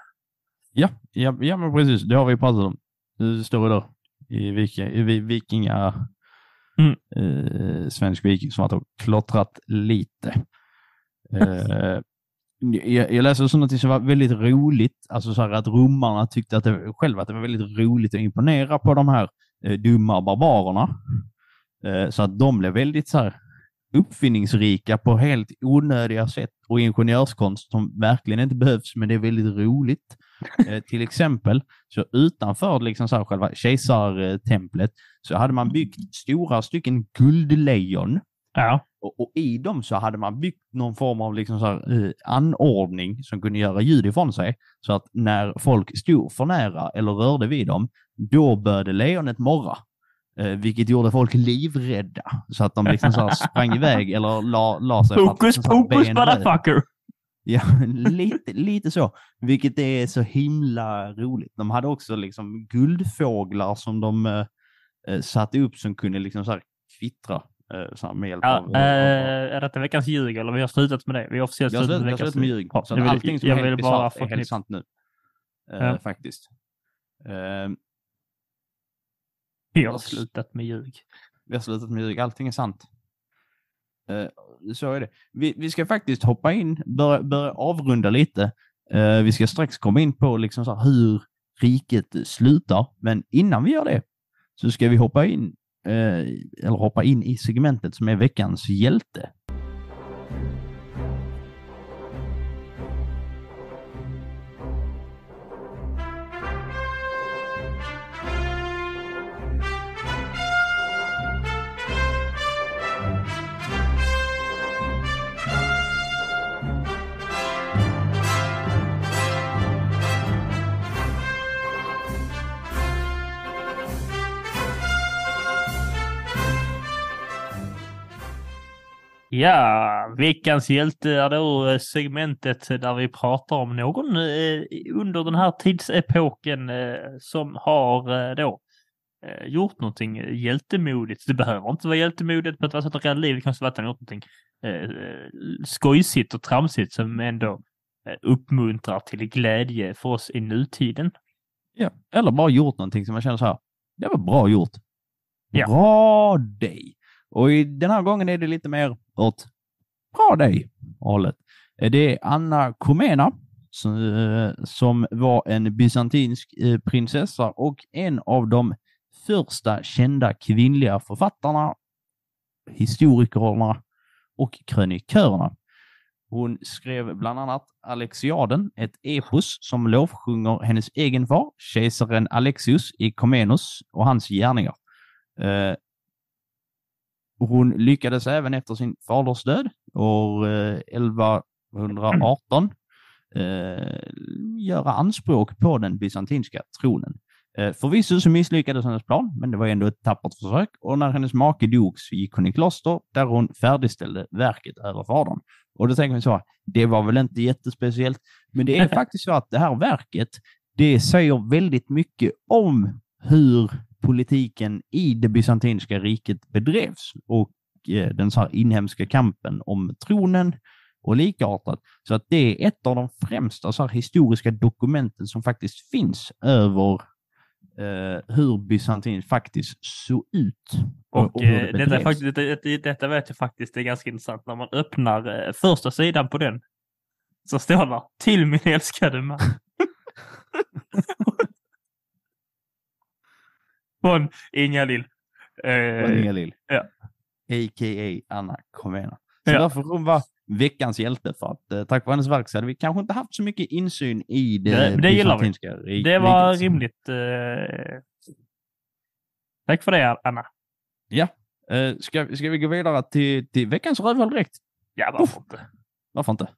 Ja, ja, ja, men precis. Det har vi pratat om. Det står ju där i, vika, i vi- vikinga... Mm. Eh, svensk viking som har klottrat lite. Eh, jag, jag läste också något som var väldigt roligt, alltså så att romarna tyckte att det, själva att det var väldigt roligt att imponera på de här eh, dumma barbarerna. Eh, så att de blev väldigt så här uppfinningsrika på helt onödiga sätt och ingenjörskonst som verkligen inte behövs, men det är väldigt roligt. Eh, till exempel, så utanför liksom så här själva kejsartemplet så hade man byggt stora stycken guldlejon Ja. och, och i dem så hade man byggt någon form av liksom så här, eh, anordning som kunde göra ljud ifrån sig. Så att när folk stod för nära eller rörde vid dem, då började lejonet morra. Eh, vilket gjorde folk livrädda. Så att de liksom så sprang iväg eller la, la sig. Fokus, fokus motherfucker! Ja, lite, lite så. Vilket är så himla roligt. De hade också liksom guldfåglar som de eh, eh, satte upp som kunde liksom så här kvittra eh, så här med hjälp Ja, av... eh, är detta veckans ljug eller vi har slutat med det? Vi har officiellt slutat slutat, med veckans med ljug. Så jag vill- allting som jag är helt bara är helt sant nu. Ja. Faktiskt. Eh, Vi har slutat med ljug. vi har slutat med ljug. Allting är sant. Eh, så är det. Vi, vi ska faktiskt hoppa in, börja, börja avrunda lite. Eh, vi ska strax komma in på liksom så här hur riket slutar. Men innan vi gör det så ska vi hoppa in, eh, eller hoppa in i segmentet som är veckans hjälte. Ja, veckans hjälte är då eh, segmentet där vi pratar om någon eh, under den här tidsepoken eh, som har då gjort någonting hjältemodigt. Det behöver inte vara hjältemodigt på ett sätt och reellt liv. Det kan också vara att han gjort någonting skojsigt och tramsigt som ändå uppmuntrar till glädje för oss i nutiden. Ja. Eller bara gjort någonting som man känner så här, det var bra gjort. Ja. Bra dig. Och i, den här gången är det lite mer åt bra dig hållet. Eh, det är Anna Komena som, eh, som var en bysantinsk eh, prinsessa och en av de första kända kvinnliga författarna, historikerna och krönikörerna. Hon skrev bland annat Alexiaden, ett epos som lovsjunger hennes egen far, kejsaren Alexius i Komnenos och hans gärningar. Eh, hon lyckades även efter sin faders död år eh, 1118 eh, göra anspråk på den bysantinska tronen. Eh, förvisso så misslyckades hennes plan, men det var ändå ett tappert försök och när hennes make dog så gick hon i kloster där hon färdigställde verket över fadern. Och då tänker vi så, det var väl inte jättespeciellt, men det är faktiskt så att det här verket, det säger väldigt mycket om hur politiken i det bysantinska riket bedrevs och eh, den så inhemska kampen om tronen och likartat. Så att det är ett av de främsta så historiska dokumenten som faktiskt finns över eh, hur Bysantin faktiskt såg ut. Och, hur det eh, detta, faktiskt, detta, detta vet jag faktiskt är ganska intressant. När man öppnar eh, första sidan på den så står det till min älskade man. Från Inga-Lill. Från Eh, Inga Lill. ja. A.k.a. Anna Comena. Så Ja. därför hon vara veckans hjälte för att eh, tack vare hennes verk så hade vi kanske inte haft så mycket insyn i det, Det- det gillar vi. bysantinska ri- det var riket. rimligt. Eh, tack för det, Anna. Eh, ska, ska vi gå vidare till, till veckans rövhål direkt? Ja, varför inte? Varför inte?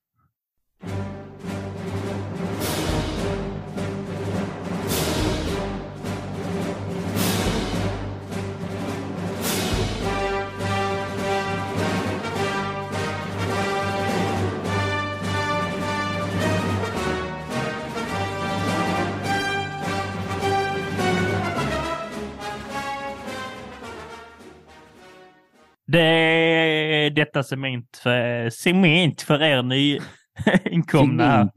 Det, detta cement för, cement för er nyinkomna.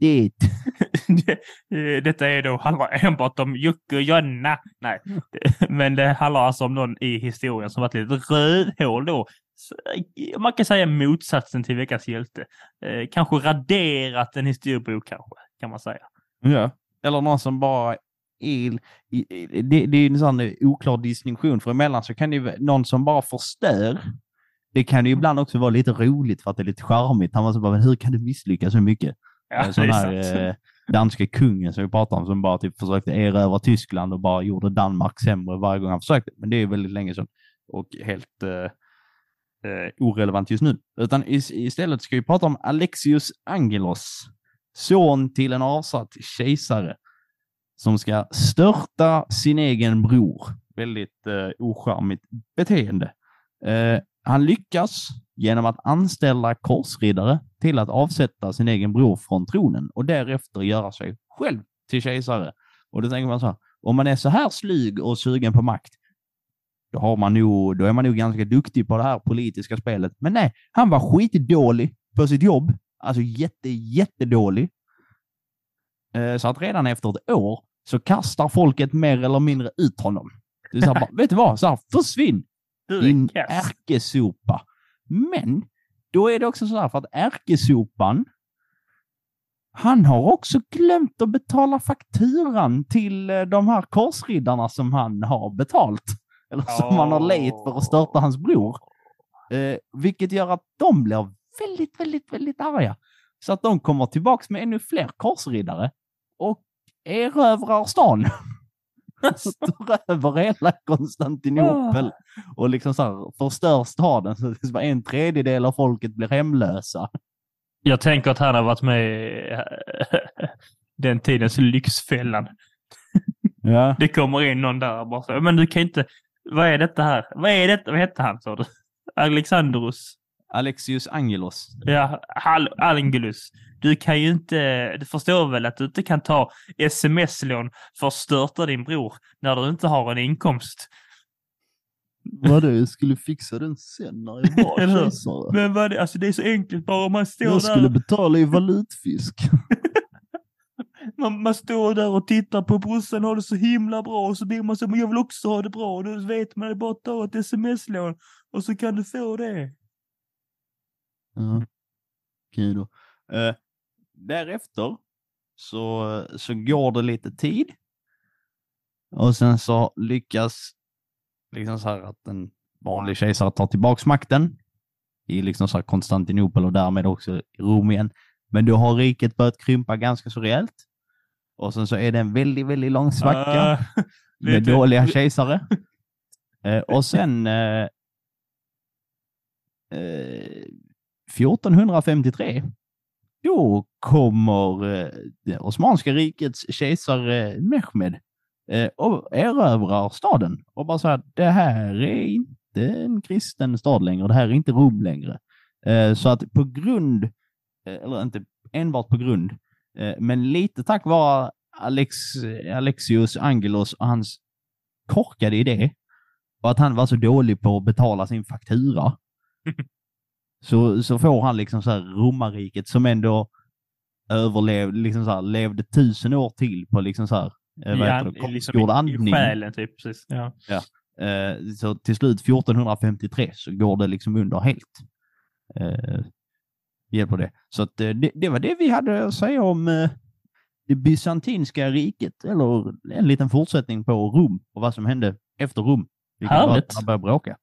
Detta är då, handlar enbart om Jocke och Jonna. Nej, men det handlar alltså om någon i historien som varit lite rödhål då. Eh, Man kan säga motsatsen till veckans hjälte. Eh, kanske raderat en historiebok kanske, kan man säga. Ja. Eller någon som bara i- Det, det är en sån eh, oklar distinktion, för emellan så kan det ju någon som bara förstör. Det kan ju ibland också vara lite roligt för att det är lite charmigt. Han var så bara, hur kan du misslyckas så mycket? Ja, En sån här eh, danska kungen som vi pratade om som bara typ försökte erövra Tyskland och bara gjorde Danmark sämre varje gång han försökte. Men det är väldigt länge sedan och helt eh, eh, orelevant just nu. Utan is- istället ska vi prata om Alexius Angelos, son till en avsatt kejsare som ska störta sin egen bror. Väldigt eh, ocharmigt beteende. Eh, han lyckas genom att anställa korsriddare till att avsätta sin egen bror från tronen och därefter göra sig själv till kejsare. Och då tänker man så här, om man är så här slyg och sugen på makt, då, har man nog, då är man nog ganska duktig på det här politiska spelet. Men nej, han var skitdålig på sitt jobb. Alltså jätte, jättedålig. Eh, så att redan efter ett år så kastar folket mer eller mindre ut honom. Det är så här, bara, vet du vad? Så här, försvinn! Du Din ärkesopa. Men då är det också så här för att ärkesopan, han har också glömt att betala fakturan till eh, de här korsriddarna som han har betalt. Eller som han har lejt för att störta hans bror. Eh, vilket gör att de blir väldigt, väldigt, väldigt arga. Så att de kommer tillbaks med ännu fler korsriddare och erövrar stan. Tar över hela Konstantinopel och liksom så här förstör staden så att en tredjedel av folket blir hemlösa. Jag tänker att han har varit med i den tidens Lyxfällan. Ja. Det kommer in någon där och bara så, men du kan inte, vad är detta här? Vad är detta? Vad hette han sa du? Alexandros? Alexius Angelos. Ja, Hal- Angelus. Du kan ju inte, du förstår väl att du inte kan ta sms-lån för att störta din bror när du inte har en inkomst. Vadå, jag skulle fixa den sen när jag var kejsare. Men vad det, alltså det är så enkelt bara om man står där. betala i valutfisk. Man, man står där och tittar på brorsan har det så himla bra och så blir man så, men jag vill också ha det bra. Och då vet man det bara att ta ett sms-lån och så kan du få det. Ja. Okej då. Eh, därefter så, så går det lite tid. Och sen så lyckas liksom så här att en vanlig kejsare tar tillbaks makten i liksom så här Konstantinopel och därmed också i Rom igen. Men då har riket börjat krympa ganska så rejält. Och sen så är det en väldigt, väldigt lång svacka Ah, med du- dåliga kejsare. Eh, och sen eh, eh, 1453, då kommer eh, det Osmanska rikets kejsare Mehmed eh, och erövrar staden och bara säger det här är inte en kristen stad längre, det här är inte Rom längre. Eh, så att på grund, eller inte enbart på grund, men lite tack vare Alex, Alexius Angelos och hans korkade idé och att han var så dålig på att betala sin faktura så, så får han liksom så här romarriket som ändå överlevde, liksom så här, levde tusen år till på liksom så här, eh, vad heter det, liksom konstgjord i, i andning. själen typ. Precis. Ja. Eh, så till slut 1453 så går det liksom under helt. Eh, hjälp på det. Så att, eh, det, det var det vi hade att säga om eh, det bysantinska riket, eller en liten fortsättning på Rom och vad som hände efter Rom. Vilket Härligt. att man började bråka.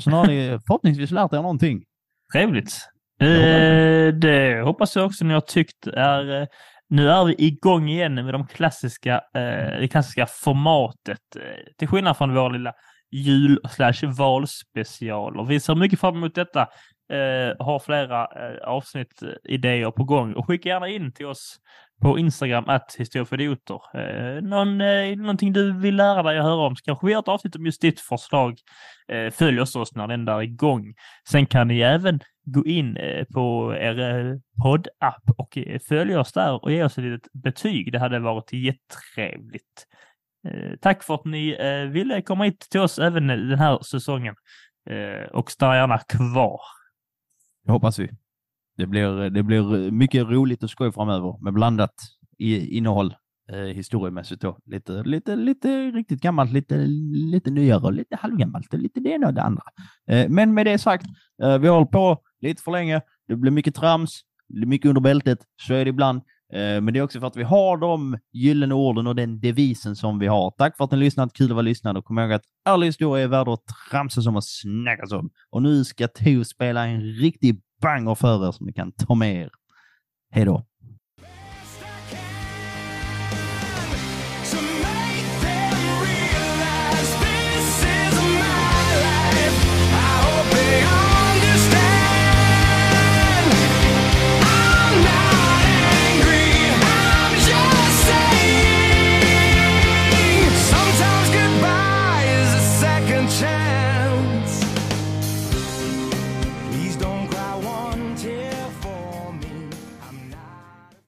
Så nu har ni förhoppningsvis lärt er någonting. Trevligt. Eh, det hoppas jag också ni har tyckt är... eh, Nu är vi igång igen med de klassiska, eh, det klassiska formatet. Eh, till skillnad från vår lilla jul slash valspecialer. Vi ser mycket fram emot detta. Eh, har flera eh, avsnitt, eh, idéer på gång och skicka gärna in till oss på Instagram att historieföridioter. Eh, någon, eh, någonting du vill lära dig att höra om så kanske vi gör ett avsnitt om just ditt förslag. Eh, följ oss oss när den där är igång. Sen kan ni även gå in eh, på er eh, poddapp och följ följa oss där och ge oss ett litet betyg. Det hade varit jättetrevligt. Tack för att ni ville komma hit till oss även den här säsongen och stanna gärna kvar. Det hoppas vi. Det blir, det blir mycket roligt och skoj framöver med blandat i, innehåll eh, historiemässigt. Då. Lite, lite, lite riktigt gammalt, lite, lite nyare och lite halvgammalt. och Lite det ena och det andra. Eh, men med det sagt, eh, vi har hållit på lite för länge. Det blir mycket trams, det blir mycket under bältet. Så är det ibland. Eh, men det är också för att vi har de gyllene orden och den devisen som vi har. Tack för att ni lyssnat. Kul att vara lyssnad och kom ihåg att all historia är värd att tramsas om och snackas om. Och nu ska Teo spela en riktig banger för er som ni kan ta med er. Hej då!